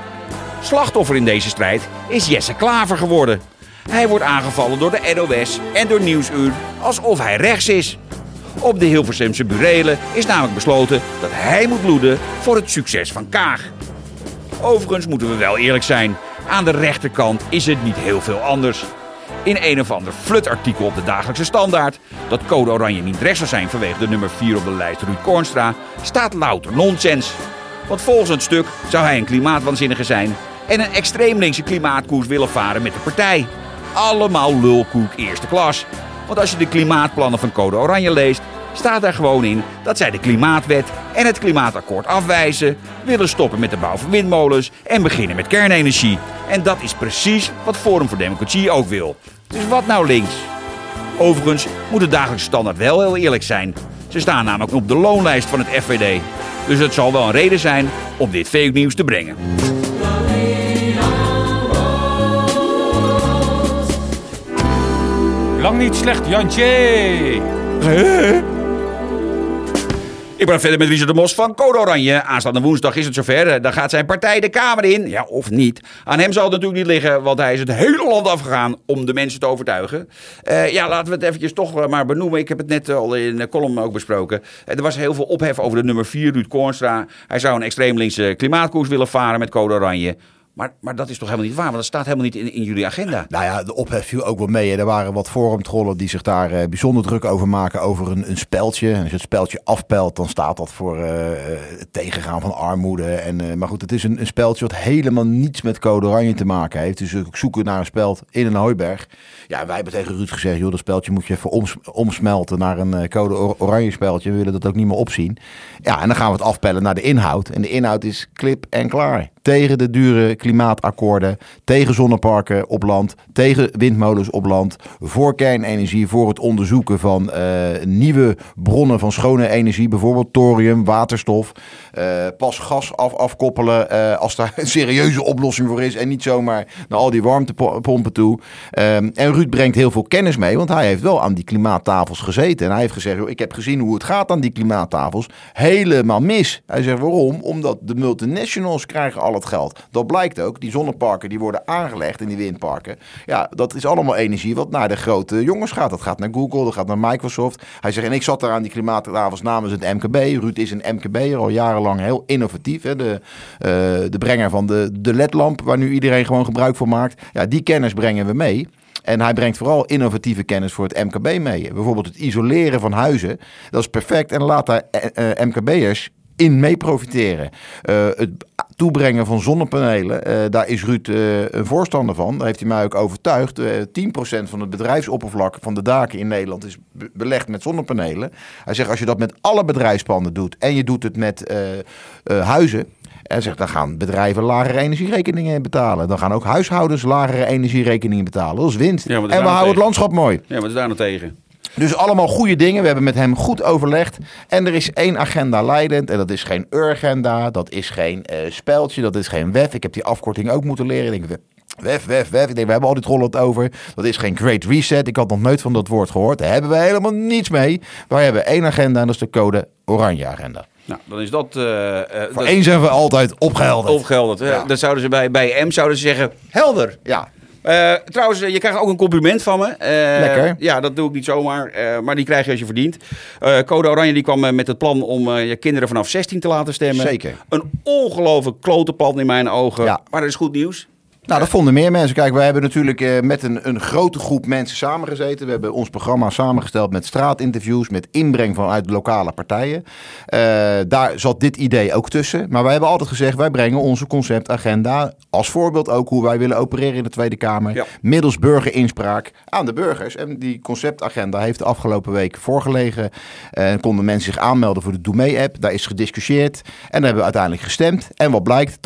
Speaker 2: Slachtoffer in deze strijd is Jesse Klaver geworden. Hij wordt aangevallen door de NOS en door Nieuwsuur alsof hij rechts is. Op de Hilversumse burelen is namelijk besloten dat hij moet bloeden voor het succes van Kaag. Overigens moeten we wel eerlijk zijn. Aan de rechterkant is het niet heel veel anders. In een of ander flutartikel op de dagelijkse standaard dat code oranje niet rechts zou zijn vanwege de nummer 4 op de lijst Ruud Kornstra staat louter nonsens. Want volgens het stuk zou hij een klimaatwaanzinnige zijn en een extreem linkse klimaatkoers willen varen met de partij. Allemaal lulkoek eerste klas. Want als je de klimaatplannen van Code Oranje leest, staat daar gewoon in dat zij de klimaatwet en het klimaatakkoord afwijzen, willen stoppen met de bouw van windmolens en beginnen met kernenergie. En dat is precies wat Forum voor Democratie ook wil. Dus wat nou links? Overigens moet de dagelijkse standaard wel heel eerlijk zijn. Ze staan namelijk op de loonlijst van het FVD. Dus het zal wel een reden zijn om dit fake nieuws te brengen.
Speaker 10: Lang niet slecht, Jantje.
Speaker 2: Ik ben verder met Richard de Mos van Code Oranje. Aanstaande woensdag is het zover. Dan gaat zijn partij de Kamer in. Ja, of niet. Aan hem zal het natuurlijk niet liggen, want hij is het hele land afgegaan om de mensen te overtuigen. Eh, ja, laten we het eventjes toch maar benoemen. Ik heb het net al in de column ook besproken. Eh, er was heel veel ophef over de nummer 4, Ruud Kornstra. Hij zou een extreem linkse klimaatkoers willen varen met Code Oranje. Maar, maar dat is toch helemaal niet waar, want dat staat helemaal niet in, jullie agenda.
Speaker 9: Nou ja, de ophef viel ook wel mee. hè. Er waren wat forumtrollen die zich daar eh, bijzonder druk over maken over een, een speldje. En als je het speldje afpelt, dan staat dat voor eh, eh, het tegengaan van armoede. En, maar goed, het is een, een speldje wat helemaal niets met code oranje te maken heeft. Dus zoeken naar een speld in een hooiberg. Ja, wij hebben tegen Ruud gezegd, joh, dat speldje moet je even oms- omsmelten naar een code or- oranje speldje. We willen dat ook niet meer opzien. Ja, en dan gaan we het afpellen naar de inhoud. En de inhoud is klip en klaar. Tegen de dure klimaatakkoorden, tegen zonneparken op land, tegen windmolens op land, voor kernenergie, voor het onderzoeken van eh, nieuwe bronnen van schone energie, bijvoorbeeld thorium, waterstof. Eh, pas gas af, afkoppelen eh, als daar een serieuze oplossing voor is en niet zomaar naar al die warmtepompen toe. En Ruud brengt heel veel kennis mee, want hij heeft wel aan die klimaattafels gezeten. En hij heeft gezegd, ik heb gezien hoe het gaat aan die klimaattafels. Helemaal mis. Hij zegt, waarom? Omdat de multinationals krijgen al geld. Dat blijkt ook. Die zonneparken die worden aangelegd in die windparken. Ja, dat is allemaal energie wat naar de grote jongens gaat. Dat gaat naar Google, dat gaat naar Microsoft. Hij zegt, en ik zat daar aan die klimaattafels namens het MKB. Ruud is een MKB'er, al jarenlang heel innovatief. Hè? De, eh, de brenger van de, de ledlamp, waar nu iedereen gewoon gebruik van maakt. Ja, die kennis brengen we mee. En hij brengt vooral innovatieve kennis voor het MKB mee. Bijvoorbeeld het isoleren van huizen. Dat is perfect. En laat daar eh, eh, MKB'ers in mee profiteren. Eh, het toebrengen van zonnepanelen, eh, daar is Ruud eh, een voorstander van. Daar heeft hij mij ook overtuigd. Eh 10% van het bedrijfsoppervlak van de daken in Nederland is be- belegd met zonnepanelen. Hij zegt als je dat met alle bedrijfspanden doet en je doet het met eh, eh, huizen. Zegt, dan gaan bedrijven lagere energierekeningen betalen. Dan gaan ook huishoudens lagere energierekeningen betalen. Dat is winst.
Speaker 2: Ja,
Speaker 9: en we houden het landschap mooi.
Speaker 2: Ja, wat is daar nou tegen?
Speaker 9: Dus allemaal goede dingen. We hebben met hem goed overlegd. En er is één agenda leidend. En dat is geen urgenda. Dat is geen eh speltje. Dat is geen WEF. Ik heb die afkorting ook moeten leren. Ik denk, WEF, WEF, WEF. Ik denk, we hebben al het over. Dat is geen Great Reset. Ik had nog nooit van dat woord gehoord. Daar hebben we helemaal niets mee. Wij hebben één agenda. En dat is de code Oranje Agenda.
Speaker 2: Nou, dan is dat... eh, eh,
Speaker 9: Voor
Speaker 2: dat-
Speaker 9: één zijn we altijd opgehelderd.
Speaker 2: Opgehelderd.
Speaker 9: Ja.
Speaker 2: Dan zouden ze bij, bij M zouden ze zeggen, helder.
Speaker 9: Ja.
Speaker 2: Eh, trouwens, eh, je krijgt ook een compliment van me. Eh,
Speaker 9: Lekker.
Speaker 2: Ja, dat doe ik niet zomaar. maar die krijg je als je verdient. Code Oranje die kwam met het plan om je kinderen vanaf 16 te laten stemmen.
Speaker 9: Zeker.
Speaker 2: Een ongelooflijk klote plan in mijn ogen.
Speaker 9: Ja.
Speaker 2: Maar dat is goed nieuws.
Speaker 9: Nou, dat vonden meer mensen. Kijk, wij hebben natuurlijk eh, met een, een grote groep mensen samengezeten. We hebben ons programma samengesteld met straatinterviews, met inbreng vanuit lokale partijen. Eh, daar zat dit idee ook tussen. Maar wij hebben altijd gezegd, wij brengen onze conceptagenda als voorbeeld ook hoe wij willen opereren in de Tweede Kamer.
Speaker 2: Ja.
Speaker 9: Middels burgerinspraak aan de burgers. En die conceptagenda heeft de afgelopen week voorgelegen. En konden mensen zich aanmelden voor de Doe Mee-app. Daar is gediscussieerd. En daar hebben we uiteindelijk gestemd. En wat blijkt, 80%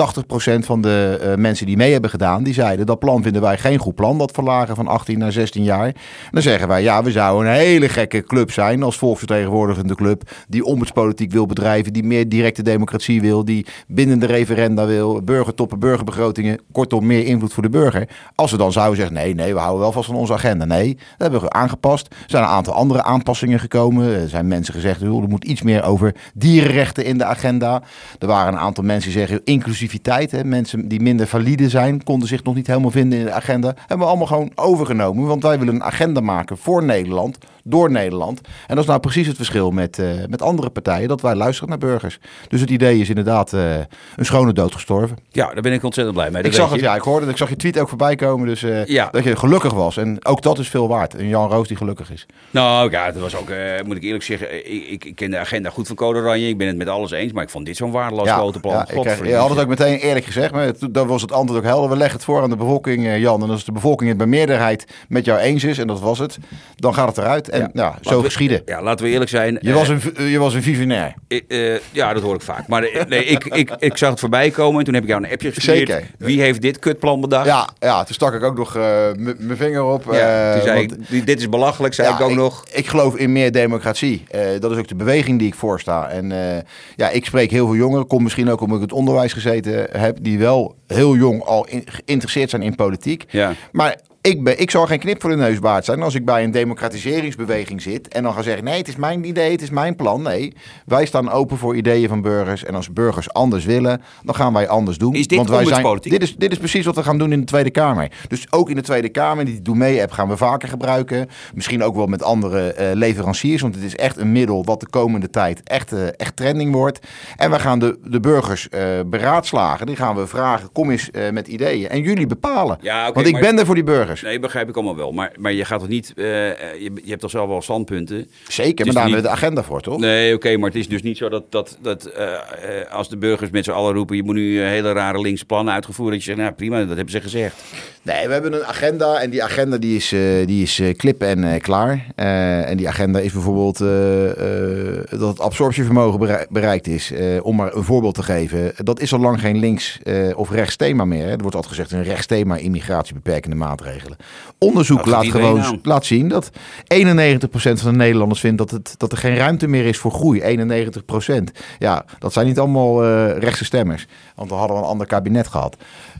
Speaker 9: van de eh, mensen die mee hebben gedaan, die zeiden dat plan vinden wij geen goed plan. Dat verlagen van 18 naar 16 jaar. En dan zeggen wij, ja, we zouden een hele gekke club zijn als volksvertegenwoordigende club. Die ombudspolitiek wil bedrijven, die meer directe democratie wil, die binnen de referenda wil, burgertoppen, burgerbegrotingen, kortom meer invloed voor de burger. Als we dan zouden zeggen, nee, nee, we houden wel vast van onze agenda. Nee, dat hebben we aangepast. Er zijn een aantal andere aanpassingen gekomen. Er zijn mensen gezegd, er moet iets meer over dierenrechten in de agenda. Er waren een aantal mensen die zeggen, inclusiviteit. Hè, mensen die minder valide zijn, konden zich nog niet helemaal vinden in de agenda. Hebben we allemaal gewoon overgenomen. Want wij willen een agenda maken voor Nederland, door Nederland. En dat is nou precies het verschil met, eh, met andere partijen, dat wij luisteren naar burgers. Dus het idee is inderdaad eh, een schone dood gestorven.
Speaker 2: Ja, daar ben ik ontzettend blij mee.
Speaker 9: Ik
Speaker 2: dat
Speaker 9: zag het, ja, ik hoorde het. Ik zag je tweet ook voorbij komen. Dus eh,
Speaker 2: Ja.
Speaker 9: dat je gelukkig was. En ook dat is veel waard. Een Jan Roos die gelukkig is.
Speaker 2: Nou ja, het was ook, moet ik eerlijk zeggen, ik, ik, ik ken de agenda goed van Code Oranje. Ik ben het met alles eens, maar ik vond dit zo'n waardeloos grote plan.
Speaker 9: ja, ik kreeg, je had het ook meteen eerlijk gezegd, maar toen- dan was het antwoord ook helder. Leggen het voor aan de bevolking, eh, Jan. En als de bevolking het bij meerderheid met jou eens is, en dat was het, dan gaat het eruit. En ja, zo
Speaker 2: Laten we-
Speaker 9: geschieden.
Speaker 2: Ja, laten we eerlijk zijn.
Speaker 9: Je
Speaker 2: eh,
Speaker 9: was, een, v- je was een visionair.
Speaker 2: eh, ja, dat hoor ik vaak. Maar eh, nee, ik, ik, ik zag het voorbij komen en toen heb ik jou een appje gestuurd.
Speaker 9: Zeker.
Speaker 2: Wie heeft dit kutplan bedacht?
Speaker 9: Ja, ja, toen stak ik ook nog eh, mijn vinger op.
Speaker 2: Ja,
Speaker 9: eh,
Speaker 2: toen zei
Speaker 9: want-
Speaker 2: ik, "Dit- is belachelijk, zei
Speaker 9: Ja,
Speaker 2: ik ook nog.
Speaker 9: Ik geloof in meer democratie. Eh, dat is ook de beweging die ik voorsta. En eh, ja, ik spreek heel veel jongeren. Komt misschien ook omdat ik het onderwijs gezeten heb. Die wel heel jong al in- geïnteresseerd zijn in politiek.
Speaker 2: Ja.
Speaker 9: Maar ik, ben, ik zal geen knip voor de neus waard zijn als ik bij een democratiseringsbeweging zit. En dan ga zeggen: nee, het is mijn idee, het is mijn plan. Nee, wij staan open voor ideeën van burgers. En als burgers anders willen, dan gaan wij anders doen.
Speaker 2: Is dit
Speaker 9: Want wij zijn, dit, is, dit is precies wat we gaan doen in de Tweede Kamer. Dus ook in de Tweede Kamer, die Doe Mee-app gaan we vaker gebruiken. Misschien ook wel met andere eh, leveranciers. Want het is echt een middel wat de komende tijd echt, eh, echt trending wordt. En we gaan de, de burgers eh, beraadslagen. Die gaan we vragen, kom eens met ideeën. En jullie bepalen.
Speaker 2: Ja,
Speaker 9: want ik
Speaker 2: maar-
Speaker 9: ben er voor die burgers.
Speaker 2: Nee, begrijp ik allemaal wel. Maar, maar je gaat toch niet... eh, eh, je, je hebt toch zelf wel standpunten?
Speaker 9: Zeker, maar daar hebben we de agenda voor, toch?
Speaker 2: Nee, oké, maar het is dus niet zo dat, dat, dat eh, als de burgers met z'n allen roepen... je moet nu hele rare linkse plannen uitgevoerd... dat je zegt, nou prima, dat hebben ze gezegd.
Speaker 9: Nee, we hebben een agenda en die agenda die is, eh, die is klip en klaar. En die agenda is bijvoorbeeld dat het absorptievermogen berei- bereikt is. Om maar een voorbeeld te geven. Dat is al lang geen links of rechts thema meer. Hè. Er wordt altijd gezegd een rechts thema immigratiebeperkende maatregelen. Onderzoek
Speaker 2: gaat
Speaker 9: laat gewoon
Speaker 2: aan.
Speaker 9: laat zien dat 91% van de Nederlanders vindt dat, het, dat er geen ruimte meer is voor groei. 91%. Ja, dat zijn niet allemaal eh, rechtse stemmers. Want dan hadden we een ander kabinet gehad.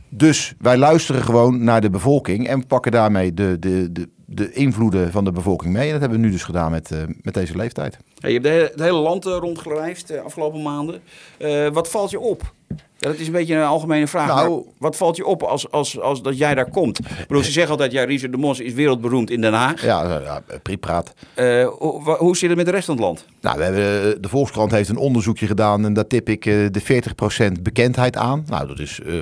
Speaker 9: Dus wij luisteren gewoon naar de bevolking en pakken daarmee de, de, de, de invloeden van de bevolking mee. En dat hebben we nu dus gedaan met, eh, met deze leeftijd.
Speaker 2: Hey, je hebt de hele- het hele land eh, rondgereisd de afgelopen maanden. Eh, wat valt je op? Ja, dat is een beetje een algemene vraag.
Speaker 9: Nou-
Speaker 2: wat valt je op als, als, als dat jij daar komt? Ik bedoel, ze zeggen altijd, ja, Richard de Mos is wereldberoemd in Den Haag.
Speaker 9: Ja, ja.
Speaker 2: Eh, hoe, zit het met de rest van het land?
Speaker 9: Nou, we hebben, eh, de Volkskrant heeft een onderzoekje gedaan en daar tip ik eh, de 40% bekendheid aan. Nou, dat is eh,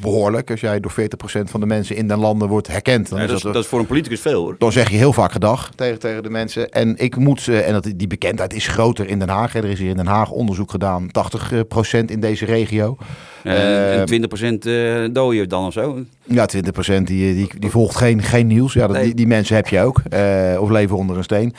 Speaker 9: behoorlijk. Als jij door 40% van de mensen in den landen wordt herkend, dan
Speaker 2: Ja,
Speaker 9: is
Speaker 2: dat, is,
Speaker 9: dat,
Speaker 2: dat is voor een politicus veel hoor.
Speaker 9: dan zeg je heel vaak gedag tegen, tegen de mensen. En ik moet, eh, en dat, die bekendheid is groter in Den Haag. Er is hier in Den Haag onderzoek gedaan, 80% in deze regio.
Speaker 2: En,
Speaker 9: Eh,
Speaker 2: en 20% eh dooien dan of zo.
Speaker 9: Ja, 20% die, die, die volgt geen, geen nieuws. Ja, dat,
Speaker 2: Nee.
Speaker 9: die, die mensen heb je ook. eh, of leven onder een steen.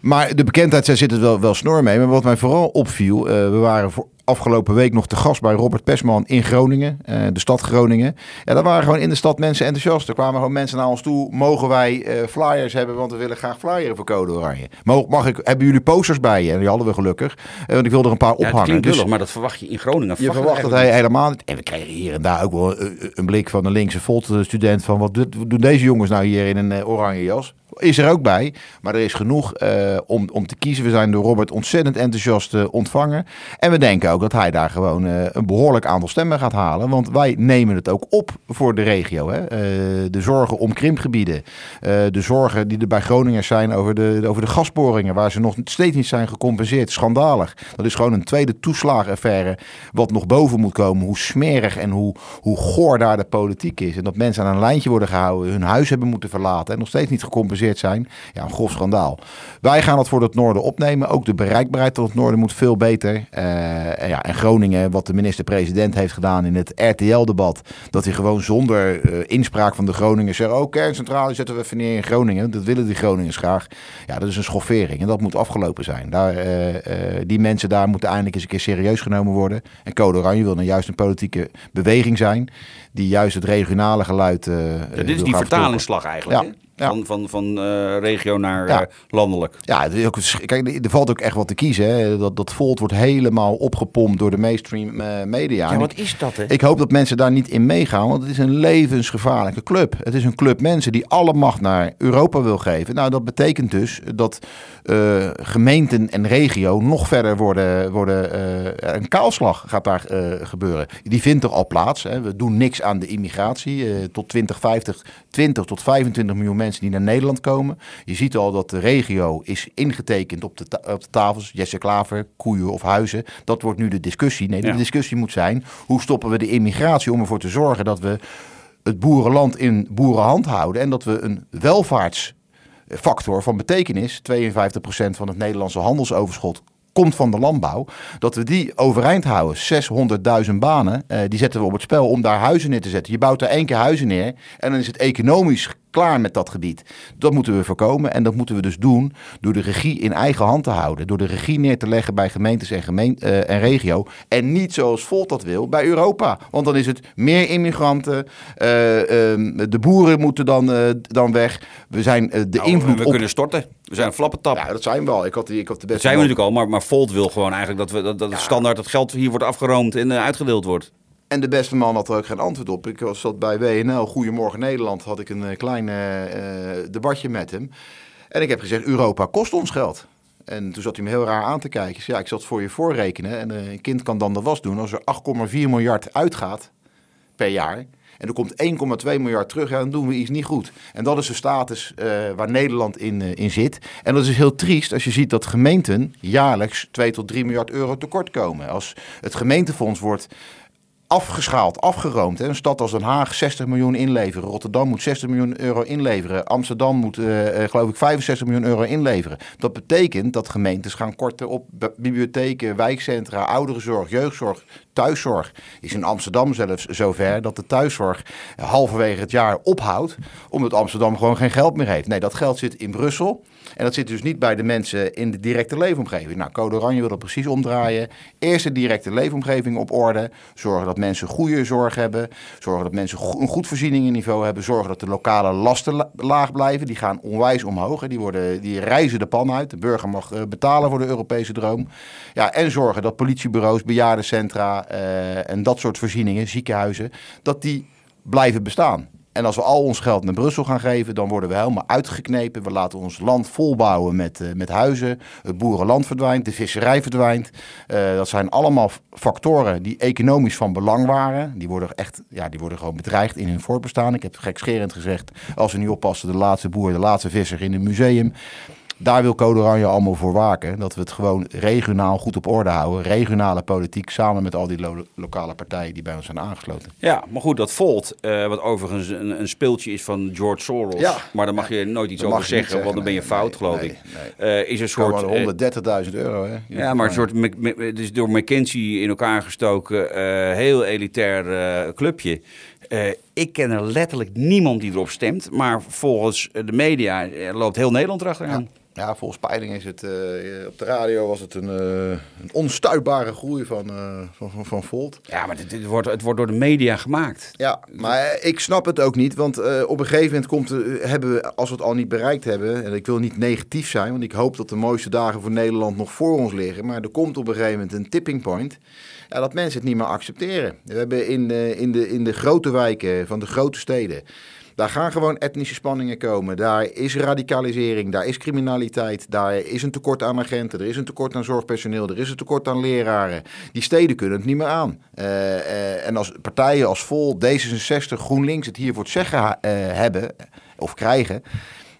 Speaker 9: Maar de bekendheid, daar zit het wel, wel snor mee. Maar wat mij vooral opviel, eh, we waren voor afgelopen week nog te gast bij Robert Pesman in Groningen, eh, de stad Groningen. Ja, daar waren gewoon in de stad mensen enthousiast. Er kwamen gewoon mensen naar ons toe. Mogen wij eh, flyers hebben, want we willen graag flyeren voor Code Oranje. Mag, mag ik, hebben jullie posters bij je? En die hadden we gelukkig. Eh, want ik wilde er een paar
Speaker 2: Ja,
Speaker 9: ophangen.
Speaker 2: klinkt
Speaker 9: Dus-
Speaker 2: maar dat verwacht je in Groningen.
Speaker 9: je verwacht het he- helemaal niet. En we kregen hier en daar ook wel een, een blik van een linkse Volt-student van wat doen deze jongens nou hier in een oranje jas? Is er ook bij. Maar er is genoeg eh, om, om te kiezen. We zijn door Robert ontzettend enthousiast eh, ontvangen. En we denken ook dat hij daar gewoon eh, een behoorlijk aantal stemmen gaat halen. Want wij nemen het ook op voor de regio. Hè? De zorgen om krimpgebieden. de zorgen die er bij Groningers zijn over de, over de gasboringen. Waar ze nog steeds niet zijn gecompenseerd. Schandalig. Dat is gewoon een tweede toeslagenaffaire. Wat nog boven moet komen. Hoe smerig en hoe, hoe goor daar de politiek is. En dat mensen aan een lijntje worden gehouden. Hun huis hebben moeten verlaten. En nog steeds niet gecompenseerd zijn. Ja, een grof schandaal. Wij gaan dat voor het noorden opnemen. Ook de bereikbaarheid tot het noorden moet veel beter. Eh, en, ja, en Groningen, wat de minister-president heeft gedaan in het RTL-debat. Dat hij gewoon zonder eh, inspraak van de Groningers zegt... oh, kerncentrale zetten we even neer in Groningen. Dat willen die Groningers graag. Ja, dat is een schoffering. En dat moet afgelopen zijn. Daar, eh, die mensen daar moeten eindelijk eens een keer serieus genomen worden. En Code Oranje wil nou juist een politieke beweging zijn... die juist het regionale geluid...
Speaker 2: Ja, dit is die vertalingsslag eigenlijk.
Speaker 9: Ja,
Speaker 2: hè?
Speaker 9: Ja.
Speaker 2: Van, van, van eh, regio naar
Speaker 9: Ja.
Speaker 2: eh, landelijk.
Speaker 9: Ja, het is ook, kijk, er valt ook echt wat te kiezen. Hè. Dat, dat Volt wordt helemaal opgepompt door de mainstream eh, media. En ik-
Speaker 2: is dat, hè?
Speaker 9: Ik hoop dat mensen daar niet in meegaan, want het is een levensgevaarlijke club. Het is een club mensen die alle macht naar Europa wil geven. Nou, dat betekent dus dat eh, gemeenten en regio nog verder worden. worden eh, een kaalslag gaat daar eh, gebeuren. Die vindt er al plaats. Hè. We doen niks aan de immigratie. Eh, tot 2050, 20 tot 25 miljoen mensen die naar Nederland komen. Je ziet al dat de regio is ingetekend op de, ta- op de tafels. Jesse Klaver, koeien of huizen. Dat wordt nu de discussie. Nee, de
Speaker 2: Ja.
Speaker 9: discussie moet zijn: hoe stoppen we de immigratie om ervoor te zorgen dat we het boerenland in boerenhand houden en dat we een welvaartsfactor van betekenis, 52% van het Nederlandse handelsoverschot komt van de landbouw, dat we die overeind houden. 600.000 banen, eh, die zetten we op het spel om daar huizen neer te zetten. Je bouwt daar één keer huizen neer en dan is het economisch klaar met dat gebied. Dat moeten we voorkomen en dat moeten we dus doen door de regie in eigen hand te houden. Door de regie neer te leggen bij gemeentes en, gemeen, eh, en regio. En niet zoals Volt dat wil bij Europa. Want dan is het meer immigranten. eh, ehm, de boeren moeten dan, eh, dan weg. We zijn de
Speaker 2: Nou,
Speaker 9: invloed
Speaker 2: we
Speaker 9: op...
Speaker 2: kunnen storten. We zijn flappentap.
Speaker 9: Ja, dat zijn we al. Ik had, ik had de
Speaker 2: dat
Speaker 9: beste
Speaker 2: zijn we natuurlijk al, maar, maar Volt wil gewoon eigenlijk dat, we, dat, dat standaard het geld hier wordt afgeroomd en uitgedeeld wordt.
Speaker 9: En de beste man had er ook geen antwoord op. Ik was zat bij WNL, Goedemorgen Nederland, had ik een eh, klein eh, eh, debatje met hem. En ik heb gezegd, Europa kost ons geld. En toen zat hij me heel raar aan te kijken. Zei, ja, ik zal het voor je voorrekenen. En een kind kan dan de was doen. Als er 8,4 miljard uitgaat per jaar... en er komt 1,2 miljard terug, ja, dan doen we iets niet goed. En dat is de status waar Nederland in, in zit. En dat is heel triest als je ziet dat gemeenten jaarlijks 2 tot 3 miljard euro tekort komen. Als het gemeentefonds wordt afgeschaald, afgeroomd. Een stad als Den Haag 60 miljoen inleveren. Rotterdam moet 60 miljoen euro inleveren. Amsterdam moet, eh, eh, geloof ik, 65 miljoen euro inleveren. Dat betekent dat gemeentes gaan korten op bi- bibliotheken, wijkcentra, ouderenzorg, jeugdzorg, thuiszorg. Is in Amsterdam zelfs zover dat de thuiszorg halverwege het jaar ophoudt. Omdat Amsterdam gewoon geen geld meer heeft. Nee, dat geld zit in Brussel. En dat zit dus niet bij de mensen in de directe leefomgeving. Nou, Code Oranje wil dat precies omdraaien. Eerst de directe leefomgeving op orde. Zorgen dat mensen goede zorg hebben. Zorgen dat mensen een goed voorzieningenniveau hebben. Zorgen dat de lokale lasten la- laag blijven. Die gaan onwijs omhoog. Hè. Die, worden, die reizen de pan uit. De burger mag eh, betalen voor de Europese droom. Ja, en zorgen dat politiebureaus, bejaardencentra eh, en dat soort voorzieningen, ziekenhuizen, dat die blijven bestaan. En als we al ons geld naar Brussel gaan geven, dan worden we helemaal uitgeknepen. We laten ons land volbouwen met, eh, met huizen. Het boerenland verdwijnt, de visserij verdwijnt. Eh, dat zijn allemaal factoren die economisch van belang waren. Die worden, echt, ja, die worden gewoon bedreigd in hun voortbestaan. Ik heb gekscherend gezegd, als we niet oppassen, de laatste boer, de laatste visser in het museum. Daar wil Code Oranje allemaal voor waken. Dat we het gewoon regionaal goed op orde houden. Regionale politiek samen met al die lo- lokale partijen die bij ons zijn aangesloten.
Speaker 2: Ja, maar goed, dat Volt, eh, wat overigens een, een speeltje is van George Soros.
Speaker 9: Ja.
Speaker 2: Maar daar mag je nooit iets over zeggen, want dan ben je fout,
Speaker 9: nee,
Speaker 2: geloof
Speaker 9: nee,
Speaker 2: ik. Eh, is een soort...
Speaker 9: Gewoon
Speaker 2: eh,
Speaker 9: 130.000 euro, hè?
Speaker 2: Ja, maar een soort, het is door McKinsey in elkaar gestoken, heel elitair clubje. Ik ken er letterlijk niemand die erop stemt, maar volgens de media loopt heel Nederland erachteraan.
Speaker 9: Ja, volgens peiling is het, eh, op de radio was het een, eh, een onstuitbare groei van, eh, van, van, van Volt.
Speaker 2: Ja, maar dit, dit wordt, het wordt door de media gemaakt.
Speaker 9: Ja, maar ik snap het ook niet, want op een gegeven moment komt, hebben we, als we het al niet bereikt hebben, en ik wil niet negatief zijn, want ik hoop dat de mooiste dagen voor Nederland nog voor ons liggen, maar er komt op een gegeven moment een tipping point, ja, dat mensen het niet meer accepteren. We hebben in, in, de, in de grote wijken van de grote steden. Daar gaan gewoon etnische spanningen komen. Daar is radicalisering, daar is criminaliteit, daar is een tekort aan agenten, er is een tekort aan zorgpersoneel, er is een tekort aan leraren. Die steden kunnen het niet meer aan. Eh, eh, en als partijen als Vol, D66, GroenLinks het hier voor het zeggen eh, hebben of krijgen.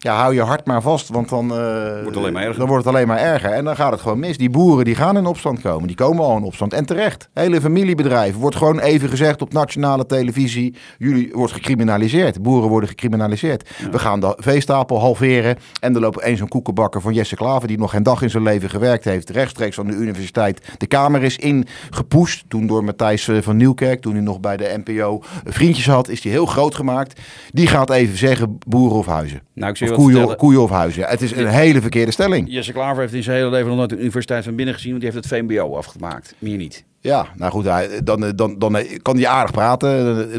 Speaker 9: Ja, hou je hart maar vast, want dan, eh,
Speaker 2: Wordt alleen maar erger.
Speaker 9: dan wordt het alleen maar erger. En dan gaat het gewoon mis. Die boeren die gaan in opstand komen. Die komen al in opstand. En terecht. Hele familiebedrijven. Wordt gewoon even gezegd op nationale televisie. Jullie wordt gecriminaliseerd. Boeren worden gecriminaliseerd. We gaan de veestapel halveren. En er loopt één zo'n koekenbakker van Jesse Klaver... die nog geen dag in zijn leven gewerkt heeft. Rechtstreeks van de universiteit. De Kamer is ingepusht. Toen door Matthijs eh, van Nieuwkerk. Toen hij nog bij de NPO vriendjes had. Is die heel groot gemaakt. Die gaat even zeggen boeren of huizen.
Speaker 2: Nou, ik zie
Speaker 9: Of koeien, of huizen. Het is een hele verkeerde stelling.
Speaker 2: Jesse Klaver heeft in zijn hele leven nog nooit de universiteit van binnen gezien, want die heeft het VMBO afgemaakt. Meer niet.
Speaker 9: Ja, nou goed, hij- dan, dan, dan kan hij aardig praten.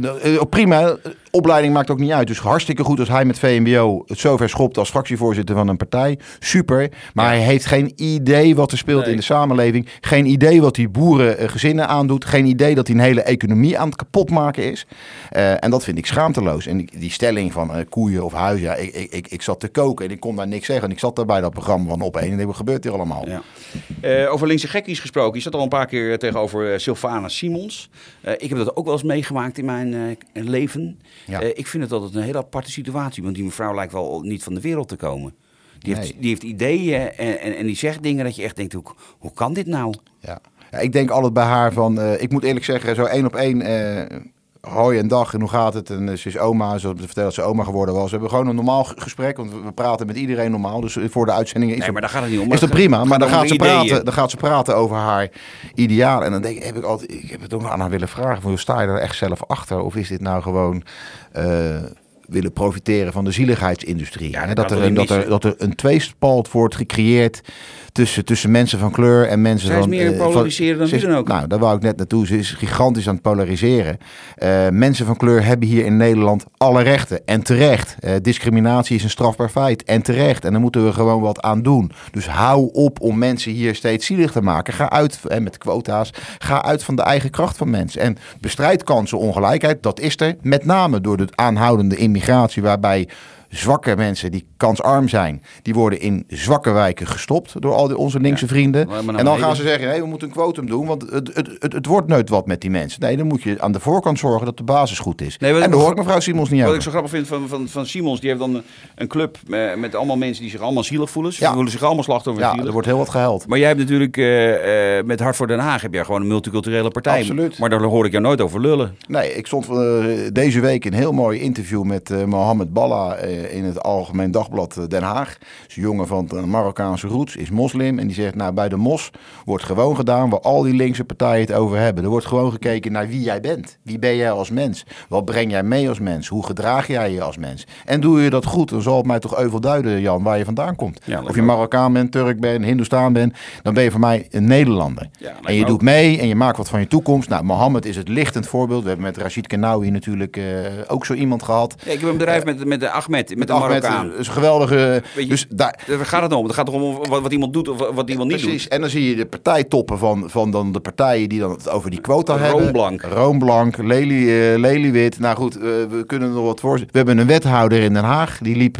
Speaker 9: Eh, eh, Prima, opleiding maakt ook niet uit. Dus hartstikke goed als hij met VMBO het zover schopt als fractievoorzitter van een partij. Super, maar hij heeft geen idee wat er speelt
Speaker 2: Nee.
Speaker 9: in de samenleving. Geen idee wat die boerengezinnen aandoet. Geen idee dat hij een hele economie aan het kapotmaken is. Eh, en dat vind ik schaamteloos. En die, die stelling van eh, koeien of huizen. Ja, ik, ik, ik, ik zat te koken en ik kon daar niks zeggen. En ik zat daar bij dat programma van op één. En ik denk, wat gebeurt hier allemaal?
Speaker 2: Ja. Eh, over linkse gekkies gesproken. Je zat al een paar keer tegenover eh, Sylvana Simons. Eh, ik heb dat ook wel eens meegemaakt in mijn eh, leven.
Speaker 9: Ja.
Speaker 2: Ik vind het altijd een hele aparte situatie. Want die mevrouw lijkt wel niet van de wereld te komen. Die, heeft, die heeft ideeën en, en, en die zegt dingen dat je echt denkt, hoe, hoe kan dit nou?
Speaker 9: Ja. Ja, ik denk altijd bij haar van, ik moet eerlijk zeggen, zo één op één, hoi en dag en hoe gaat het? En eh, ze is oma, ze vertelt dat ze oma geworden was. We hebben gewoon een normaal gesprek, want we- praten met iedereen normaal. Dus voor de uitzendingen is,
Speaker 2: Nee, maar daar gaat het niet om.
Speaker 9: is dat prima. Maar dan gaat, ze
Speaker 2: ideeën.
Speaker 9: praten, dan gaat ze praten over haar ideaal. En dan denk ik, heb ik altijd, ik heb het ook aan haar willen vragen, van, sta je er echt zelf achter? Of is dit nou gewoon... eh, willen profiteren van de zieligheidsindustrie.
Speaker 2: Ja, dat
Speaker 9: er, dat, er, dat er een tweespalt wordt gecreëerd tussen, tussen mensen van kleur en mensen
Speaker 2: Zij is
Speaker 9: van...
Speaker 2: meer
Speaker 9: eh, van-
Speaker 2: polariseren dan
Speaker 9: is-
Speaker 2: wie dan ook.
Speaker 9: Nou, daar wou ik net naartoe. Ze is gigantisch aan het polariseren. Eh, mensen van kleur hebben hier in Nederland alle rechten. En terecht. Eh, discriminatie is een strafbaar feit. En terecht. En daar moeten we gewoon wat aan doen. Dus hou op om mensen hier steeds zielig te maken. Ga uit, en met quota's, ga uit van de eigen kracht van mensen. En bestrijd kansenongelijkheid, dat is er. Met name door de aanhoudende immigratie, waarbij zwakke mensen die kansarm zijn, die worden in zwakke wijken gestopt door al die, onze linkse vrienden.
Speaker 2: nou
Speaker 9: En dan gaan
Speaker 2: dat-
Speaker 9: ze zeggen, nee, we moeten een quotum doen, want het, het, het, het wordt nooit wat met die mensen. Nee, dan moet je aan de voorkant zorgen dat de basis goed is.
Speaker 2: Nee,
Speaker 9: en daar hoor ik mevrouw Simons niet
Speaker 2: Wat ik zo grappig vind van, van, van Simons, die heeft dan een club eh, met allemaal mensen die zich allemaal zielig voelen. Ze
Speaker 9: Ja.
Speaker 2: voelen zich allemaal slachtoffer
Speaker 9: Ja,
Speaker 2: zielig.
Speaker 9: er wordt heel wat gehuild.
Speaker 2: Maar jij hebt natuurlijk eh, eh, met Hart voor Den Haag heb jij gewoon een multiculturele partij.
Speaker 9: Absoluut.
Speaker 2: Maar daar hoor ik jou nooit over lullen.
Speaker 9: Nee, ik stond deze week een heel mooi interview met Mohammed Balla in het Algemeen Dagblad eh, Den Haag. Is een jongen van de Marokkaanse roots, is moslim. En die zegt, nou bij de mos wordt gewoon gedaan waar al die linkse partijen het over hebben. Er wordt gewoon gekeken naar wie jij bent. Wie ben jij als mens? Wat breng jij mee als mens? Hoe gedraag jij je als mens? En doe je dat goed, dan zal het mij toch euvel duiden, Jan, waar je vandaan komt.
Speaker 2: Ja,
Speaker 9: of je. Marokkaan bent, Turk bent, Hindoestaan bent, dan ben je voor mij een Nederlander. en je doet
Speaker 2: ook.
Speaker 9: mee en je maakt wat van je toekomst. Nou, Mohammed is het lichtend voorbeeld. We hebben met Rashid Kanawi natuurlijk eh, ook zo iemand gehad.
Speaker 2: Ja, ik heb een bedrijf met, met de Ahmed, met,
Speaker 9: Met
Speaker 2: de Marokkaan.
Speaker 9: eh, is een geweldige...
Speaker 2: Je,
Speaker 9: dus daar,
Speaker 2: Daar gaat het om. Het gaat toch om wat, wat iemand doet of wat iemand niet
Speaker 9: Precies,
Speaker 2: doet.
Speaker 9: en dan zie je de partijtoppen van, van dan de partijen die dan het over die quota hebben.
Speaker 2: Roomblank.
Speaker 9: Roomblank, Lely, eh, Lelywit. Nou goed, eh, we kunnen er nog wat voor. We hebben een wethouder in Den Haag. Die liep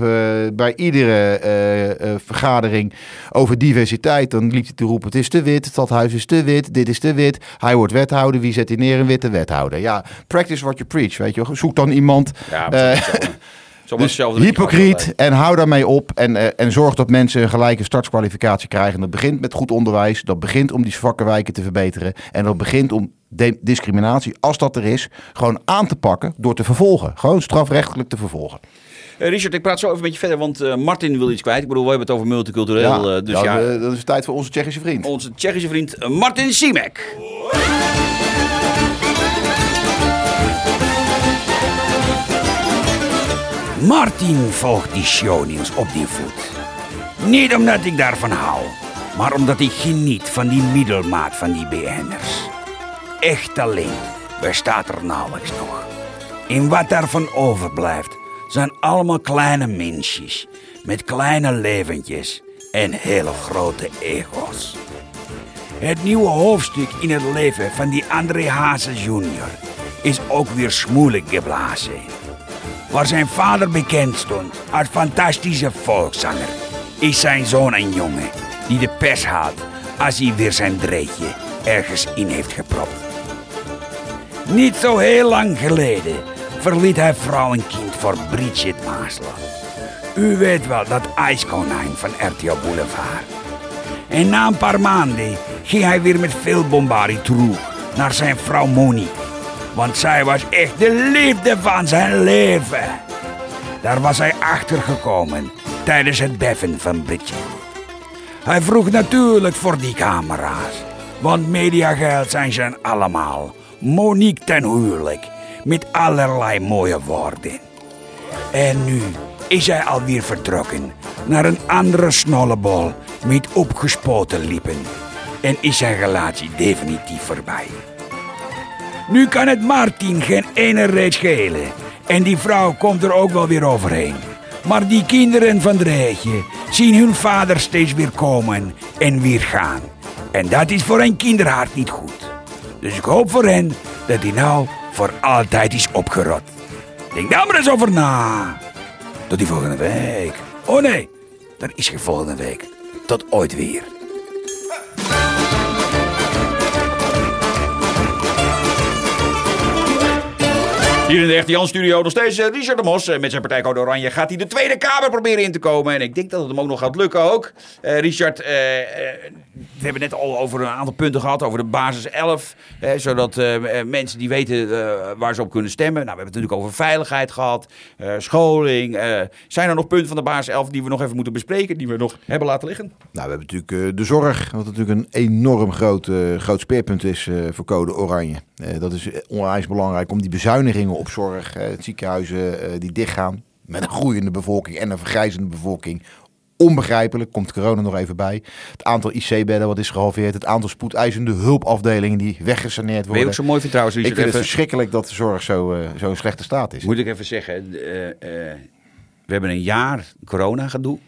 Speaker 9: bij iedere vergadering over diversiteit. Dan liep hij te roepen, het is te wit, het stadhuis is te wit, dit is te wit. Hij wordt wethouder, wie zet hij neer? Een witte wethouder. Ja, practice what you preach, weet je wel. Zoek dan iemand...
Speaker 2: Ja,
Speaker 9: dus hypocriet en hou daarmee op en, eh, en zorg dat mensen een gelijke startskwalificatie krijgen. En dat begint met goed onderwijs, dat begint om die zwakke wijken te verbeteren en dat begint om discriminatie, als dat er is, gewoon aan te pakken door te vervolgen. Gewoon strafrechtelijk te vervolgen.
Speaker 2: Eh, Richard, ik praat zo even met je verder, want eh, Martin wil iets kwijt. Ik bedoel, we hebben het over multicultureel. eh, dus
Speaker 9: nou,
Speaker 2: ja,
Speaker 9: eh, dat is tijd voor onze Tsjechische vriend.
Speaker 2: onze Tsjechische vriend Martin Simek. Martin volgt die shownieuws op die voet. Niet omdat ik daarvan hou, maar omdat ik geniet van die middelmaat van die BN'ers. Echt talent bestaat er nauwelijks nog. En wat daarvan overblijft, zijn allemaal kleine mensjes met kleine leventjes en hele grote ego's. Het nieuwe hoofdstuk in het leven van die André Hazes junior is ook weer smoelijk geblazen. Waar zijn vader bekend stond als fantastische volkszanger, is zijn zoon een jongen die de pers haalt als hij weer zijn dreetje ergens in heeft gepropt. Niet zo heel lang geleden verliet hij vrouw en kind voor Bridget Maasland. U weet wel, dat ijskonijn van RTL Boulevard. En na een paar maanden ging hij weer met veel bombardie terug naar zijn vrouw Monique. Want zij was echt de liefde van zijn leven. Daar was hij achter gekomen tijdens het beffen van Bridget. Hij vroeg natuurlijk voor die camera's. Want mediageld zijn ze allemaal. Monique ten huwelijk. Met allerlei mooie woorden. En nu is hij alweer vertrokken naar een andere snollebol met opgespoten lippen. En is zijn relatie definitief voorbij. Nu kan het Martin geen ene reet schelen. En die vrouw komt er ook wel weer overheen. Maar die kinderen van Dreetje zien hun vader steeds weer komen en weer gaan. En dat is voor een kinderhart niet goed. Dus ik hoop voor hen dat hij nou voor altijd is opgerot. Denk daar maar eens over na. Tot die volgende week. Oh nee, dat is geen volgende week. Tot ooit weer. Hier in de Echte Jan Studio nog steeds eh, Richard de Mos. Eh, Met zijn partijcode Oranje gaat hij de Tweede Kamer proberen in te komen. En ik denk dat het hem ook nog gaat lukken ook. Eh, Richard, we hebben net al over een aantal punten gehad. Over de basis 11. eh, zodat mensen die weten waar ze op kunnen stemmen. Nou, we hebben het natuurlijk over veiligheid gehad. eh, scholing. zijn er nog punten van de basis 11 die we nog even moeten bespreken? Die we nog hebben laten liggen?
Speaker 9: Nou, we hebben natuurlijk de zorg, wat natuurlijk een enorm groot, groot speerpunt is voor code oranje. Dat is onwijs belangrijk om die bezuinigingen op zorg, eh, het ziekenhuizen eh, die dichtgaan, met een groeiende bevolking en een vergrijzende bevolking. Onbegrijpelijk, komt corona nog even bij. Het aantal IC-bedden wat is gehalveerd. Het aantal spoedeisende hulpafdelingen die weggesaneerd
Speaker 2: Weet
Speaker 9: worden.
Speaker 2: ook zo mooi vindt trouwens,
Speaker 9: Ik vind het verschrikkelijk dat de zorg zo, eh, zo in slechte staat is.
Speaker 2: Moet ik even zeggen, we hebben een jaar corona-gedoe.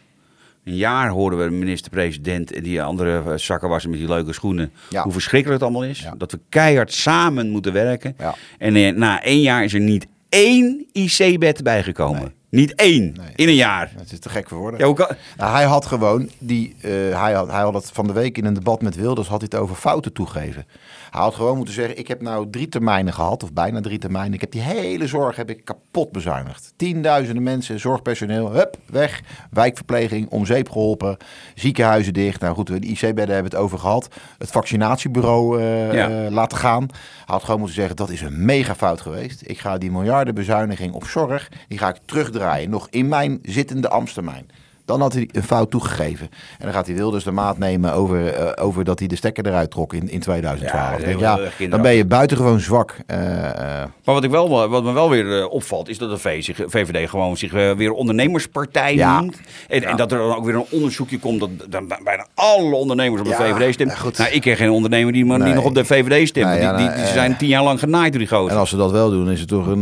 Speaker 2: Een jaar horen we de minister-president en die andere eh, zakken wassen met die leuke schoenen.
Speaker 9: Ja.
Speaker 2: Hoe verschrikkelijk het allemaal is.
Speaker 9: Ja.
Speaker 2: Dat we keihard samen moeten werken.
Speaker 9: Ja.
Speaker 2: En eh, na één jaar is er niet één IC-bed bijgekomen.
Speaker 9: Nee.
Speaker 2: Niet één
Speaker 9: Nee.
Speaker 2: in een jaar.
Speaker 9: Het is te gek voor woorden.
Speaker 2: Ja, kan...
Speaker 9: Nou, hij had gewoon die. eh, hij, had, hij had het van de week in een debat met Wilders had hij het over fouten toegeven. Hij had gewoon moeten zeggen: ik heb nou drie termijnen gehad, of bijna drie termijnen. Ik heb die hele zorg heb ik kapot bezuinigd. Tienduizenden mensen, zorgpersoneel, hup, weg. Wijkverpleging, om zeep geholpen. Ziekenhuizen dicht. Nou goed, de IC-bedden hebben het over gehad. Het vaccinatiebureau eh,
Speaker 2: Ja.
Speaker 9: eh, laten gaan. Hij had gewoon moeten zeggen: dat is een mega fout geweest. Ik ga die miljarden bezuiniging op zorg, die ga ik terugdraaien. Nog in mijn zittende ambtstermijn. Dan had hij een fout toegegeven. En dan gaat hij Wilders de maat nemen over, eh, over dat hij de stekker eruit trok in, in 2012.
Speaker 2: Ja,
Speaker 9: denk, dan ben je buitengewoon zwak. Eh, eh,
Speaker 2: Maar wat, ik wel, wat me wel weer opvalt, is dat de VVD gewoon zich weer ondernemerspartij
Speaker 9: Ja.
Speaker 2: noemt. En, en dat er dan ook weer een onderzoekje komt dat dan bij- bijna alle ondernemers op de VVD stemmen. Nou, ik ken geen ondernemer die, maar die nog op de VVD stemt.
Speaker 9: Nee,
Speaker 2: die, die, die zijn tien jaar lang genaaid door die gozer.
Speaker 9: en als ze dat wel doen, is het toch een,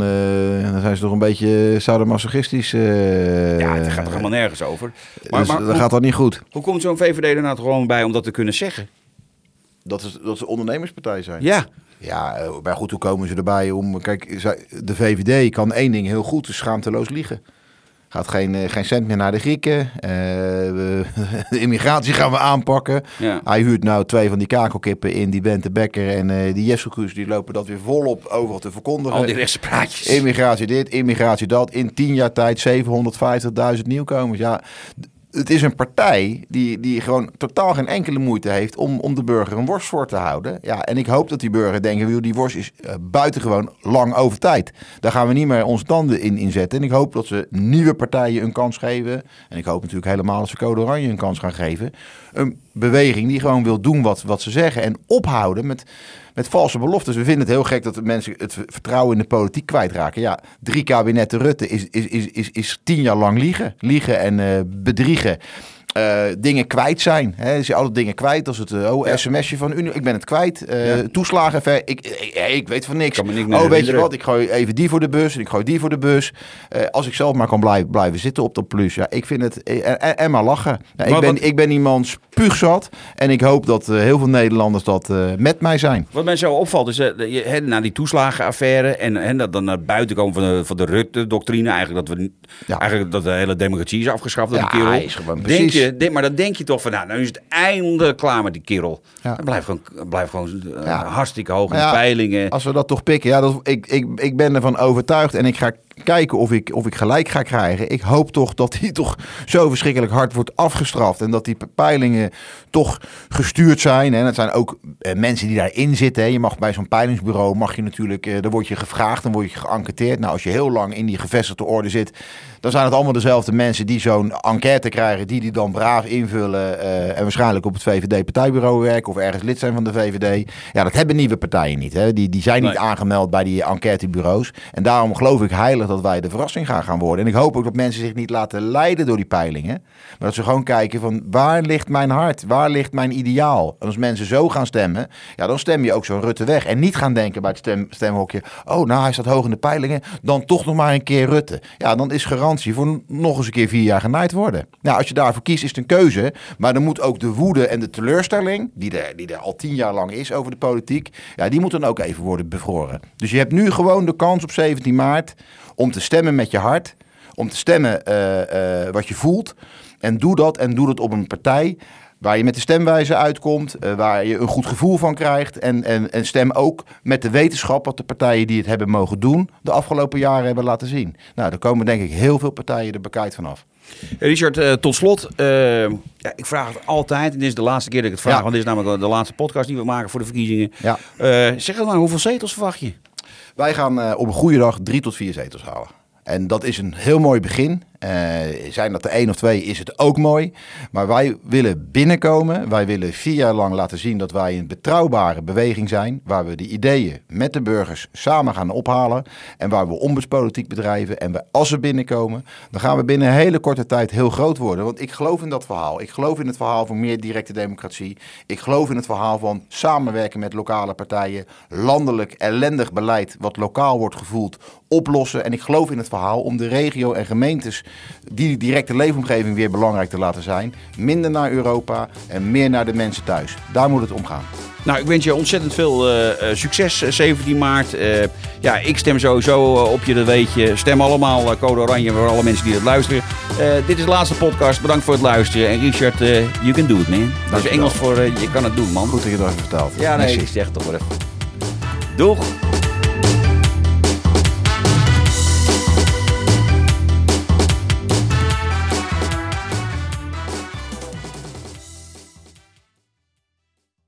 Speaker 9: dan zijn ze toch een beetje sadomasochistisch. eh
Speaker 2: ja, het gaat er helemaal nergens over. Maar,
Speaker 9: dus
Speaker 2: maar
Speaker 9: dat
Speaker 2: hoe,
Speaker 9: gaat dan niet goed.
Speaker 2: hoe komt zo'n VVD er nou gewoon bij om dat te kunnen zeggen?
Speaker 9: Dat, is, dat ze ondernemerspartij zijn.
Speaker 2: Ja,
Speaker 9: Ja, eh, maar goed, hoe komen ze erbij om... Kijk, de VVD kan één ding heel goed, is schaamteloos liegen. Gaat geen, eh, geen cent meer naar de Grieken. Eh, we- de immigratie gaan we aanpakken.
Speaker 2: Ja.
Speaker 9: Hij huurt nou twee van die kakelkippen in, die Bente Bekker en eh die Jesselkus. Die lopen dat weer volop overal te verkondigen.
Speaker 2: al die rechtse praatjes.
Speaker 9: Immigratie dit, immigratie dat. In tien jaar tijd 750.000 nieuwkomers. Ja, het is een partij die, die gewoon totaal geen enkele moeite heeft om, om de burger een worst voor te houden. Ja, en ik hoop dat die burger denken, "Joh, die worst is eh, buitengewoon lang over tijd. Daar gaan we niet meer onze tanden in inzetten. En ik hoop dat ze nieuwe partijen een kans geven. En ik hoop natuurlijk helemaal dat ze Code Oranje een kans gaan geven. Een beweging die gewoon wil doen wat, wat ze zeggen. En ophouden met, met valse beloftes. We vinden het heel gek dat de mensen het vertrouwen in de politiek kwijtraken. Ja, drie kabinetten Rutte is, is, is, is, is tien jaar lang liegen. Liegen en eh, bedriegen. Eh, dingen kwijt zijn. Hè, is je altijd dingen kwijt als het uh, oh, sms'je van Unie, ik ben het kwijt. Uh, ja. Toeslagen, ik, ik, ik, weet van niks. oh, weet je wat, ik gooi even die voor de bus en ik gooi die voor de bus. als ik zelf maar kan blijven, blijven zitten op dat plus. Ja, ik vind het, en, en maar lachen. Ja, ik, ben, ik ben iemand spuugzat en ik hoop dat heel veel Nederlanders dat met mij zijn.
Speaker 2: Wat mij zo opvalt is, na die toeslagenaffaire en, en dat dan naar buiten komen van de, van de Rutte-doctrine, eigenlijk dat, we, eigenlijk dat de hele democratie is afgeschaft door
Speaker 9: ja,
Speaker 2: die kerel.
Speaker 9: Is gewoon, denk
Speaker 2: je, maar dan denk je toch van, nou, nu is het eindelijk klaar met die kerel. Ja. Blijft gewoon, blijft gewoon uh, hartstikke hoog in de peilingen.
Speaker 9: Als we dat toch pikken, ja, dat, ik, ik, ik ben ervan overtuigd en ik ga kijken of ik, of ik gelijk ga krijgen. Ik hoop toch dat hij toch zo verschrikkelijk hard wordt afgestraft. En dat die peilingen toch gestuurd zijn. En het zijn ook eh, mensen die daarin zitten. Hè. Je mag bij zo'n peilingsbureau, mag je natuurlijk, eh, dan word je gevraagd, dan word je geënquêteerd. Nou, als je heel lang in die gevestigde orde zit, dan zijn het allemaal dezelfde mensen die zo'n enquête krijgen, die die dan braaf invullen. Uh, en waarschijnlijk op het VVD-partijbureau werken of ergens lid zijn van de VVD. Ja, dat hebben nieuwe partijen niet. Hè. Die, die zijn niet aangemeld bij die enquêtebureaus. En daarom geloof ik heilig dat wij de verrassing gaan gaan worden. En ik hoop ook dat mensen zich niet laten leiden door die peilingen. Maar dat ze gewoon kijken van waar ligt mijn hart? Waar ligt mijn ideaal? En als mensen zo gaan stemmen, ja, dan stem je ook zo'n Rutte weg. En niet gaan denken bij het stem, stemhokje, oh nou hij staat hoog in de peilingen, dan toch nog maar een keer Rutte. Ja, dan is garantie voor nog eens een keer vier jaar genaaid worden. Nou, als je daarvoor kiest is het een keuze. Maar dan moet ook de woede en de teleurstelling, die er, die er al tien jaar lang is over de politiek, ja, die moet dan ook even worden bevroren. Dus je hebt nu gewoon de kans op 17 maart om te stemmen met je hart. Om te stemmen uh, uh, wat je voelt. En doe dat en doe dat op een partij waar je met de stemwijze uitkomt, uh, waar je een goed gevoel van krijgt. En, en, en stem ook met de wetenschap wat de partijen die het hebben mogen doen, de afgelopen jaren hebben laten zien. Nou, daar komen denk ik heel veel partijen er bekijkt vanaf.
Speaker 2: Richard, uh, tot slot. Uh, ja, ik vraag het altijd. En dit is de laatste keer dat ik het vraag. Ja. Want dit is namelijk de laatste podcast die we maken voor de verkiezingen.
Speaker 9: Ja.
Speaker 2: zeg dan maar, hoeveel zetels verwacht je?
Speaker 9: Wij gaan op een goede dag drie tot vier zetels halen. En dat is een heel mooi begin. Uh, zijn dat er één of twee, is het ook mooi. Maar wij willen binnenkomen. Wij willen vier jaar lang laten zien dat wij een betrouwbare beweging zijn. Waar we de ideeën met de burgers samen gaan ophalen. En waar we ombudspolitiek bedrijven. En we, als we binnenkomen, dan gaan we binnen een hele korte tijd heel groot worden. Want ik geloof in dat verhaal. Ik geloof in het verhaal van meer directe democratie. Ik geloof in het verhaal van samenwerken met lokale partijen. Landelijk ellendig beleid wat lokaal wordt gevoeld oplossen. En ik geloof in het verhaal om de regio en gemeentes die directe leefomgeving weer belangrijk te laten zijn. Minder naar Europa en meer naar de mensen thuis. Daar moet het om gaan.
Speaker 2: Nou, ik wens je ontzettend veel uh, succes 17 maart. Uh, ja, ik stem sowieso op je, dat weet je. Stem allemaal code oranje voor alle mensen die het luisteren. dit is de laatste podcast. Bedankt voor het luisteren. En Richard, you can do it, man. Dat is Engels voor je kan het doen, man.
Speaker 9: Goed dat je dat verteld.
Speaker 2: Ja, nee, ik zeg toch wel even. Doeg!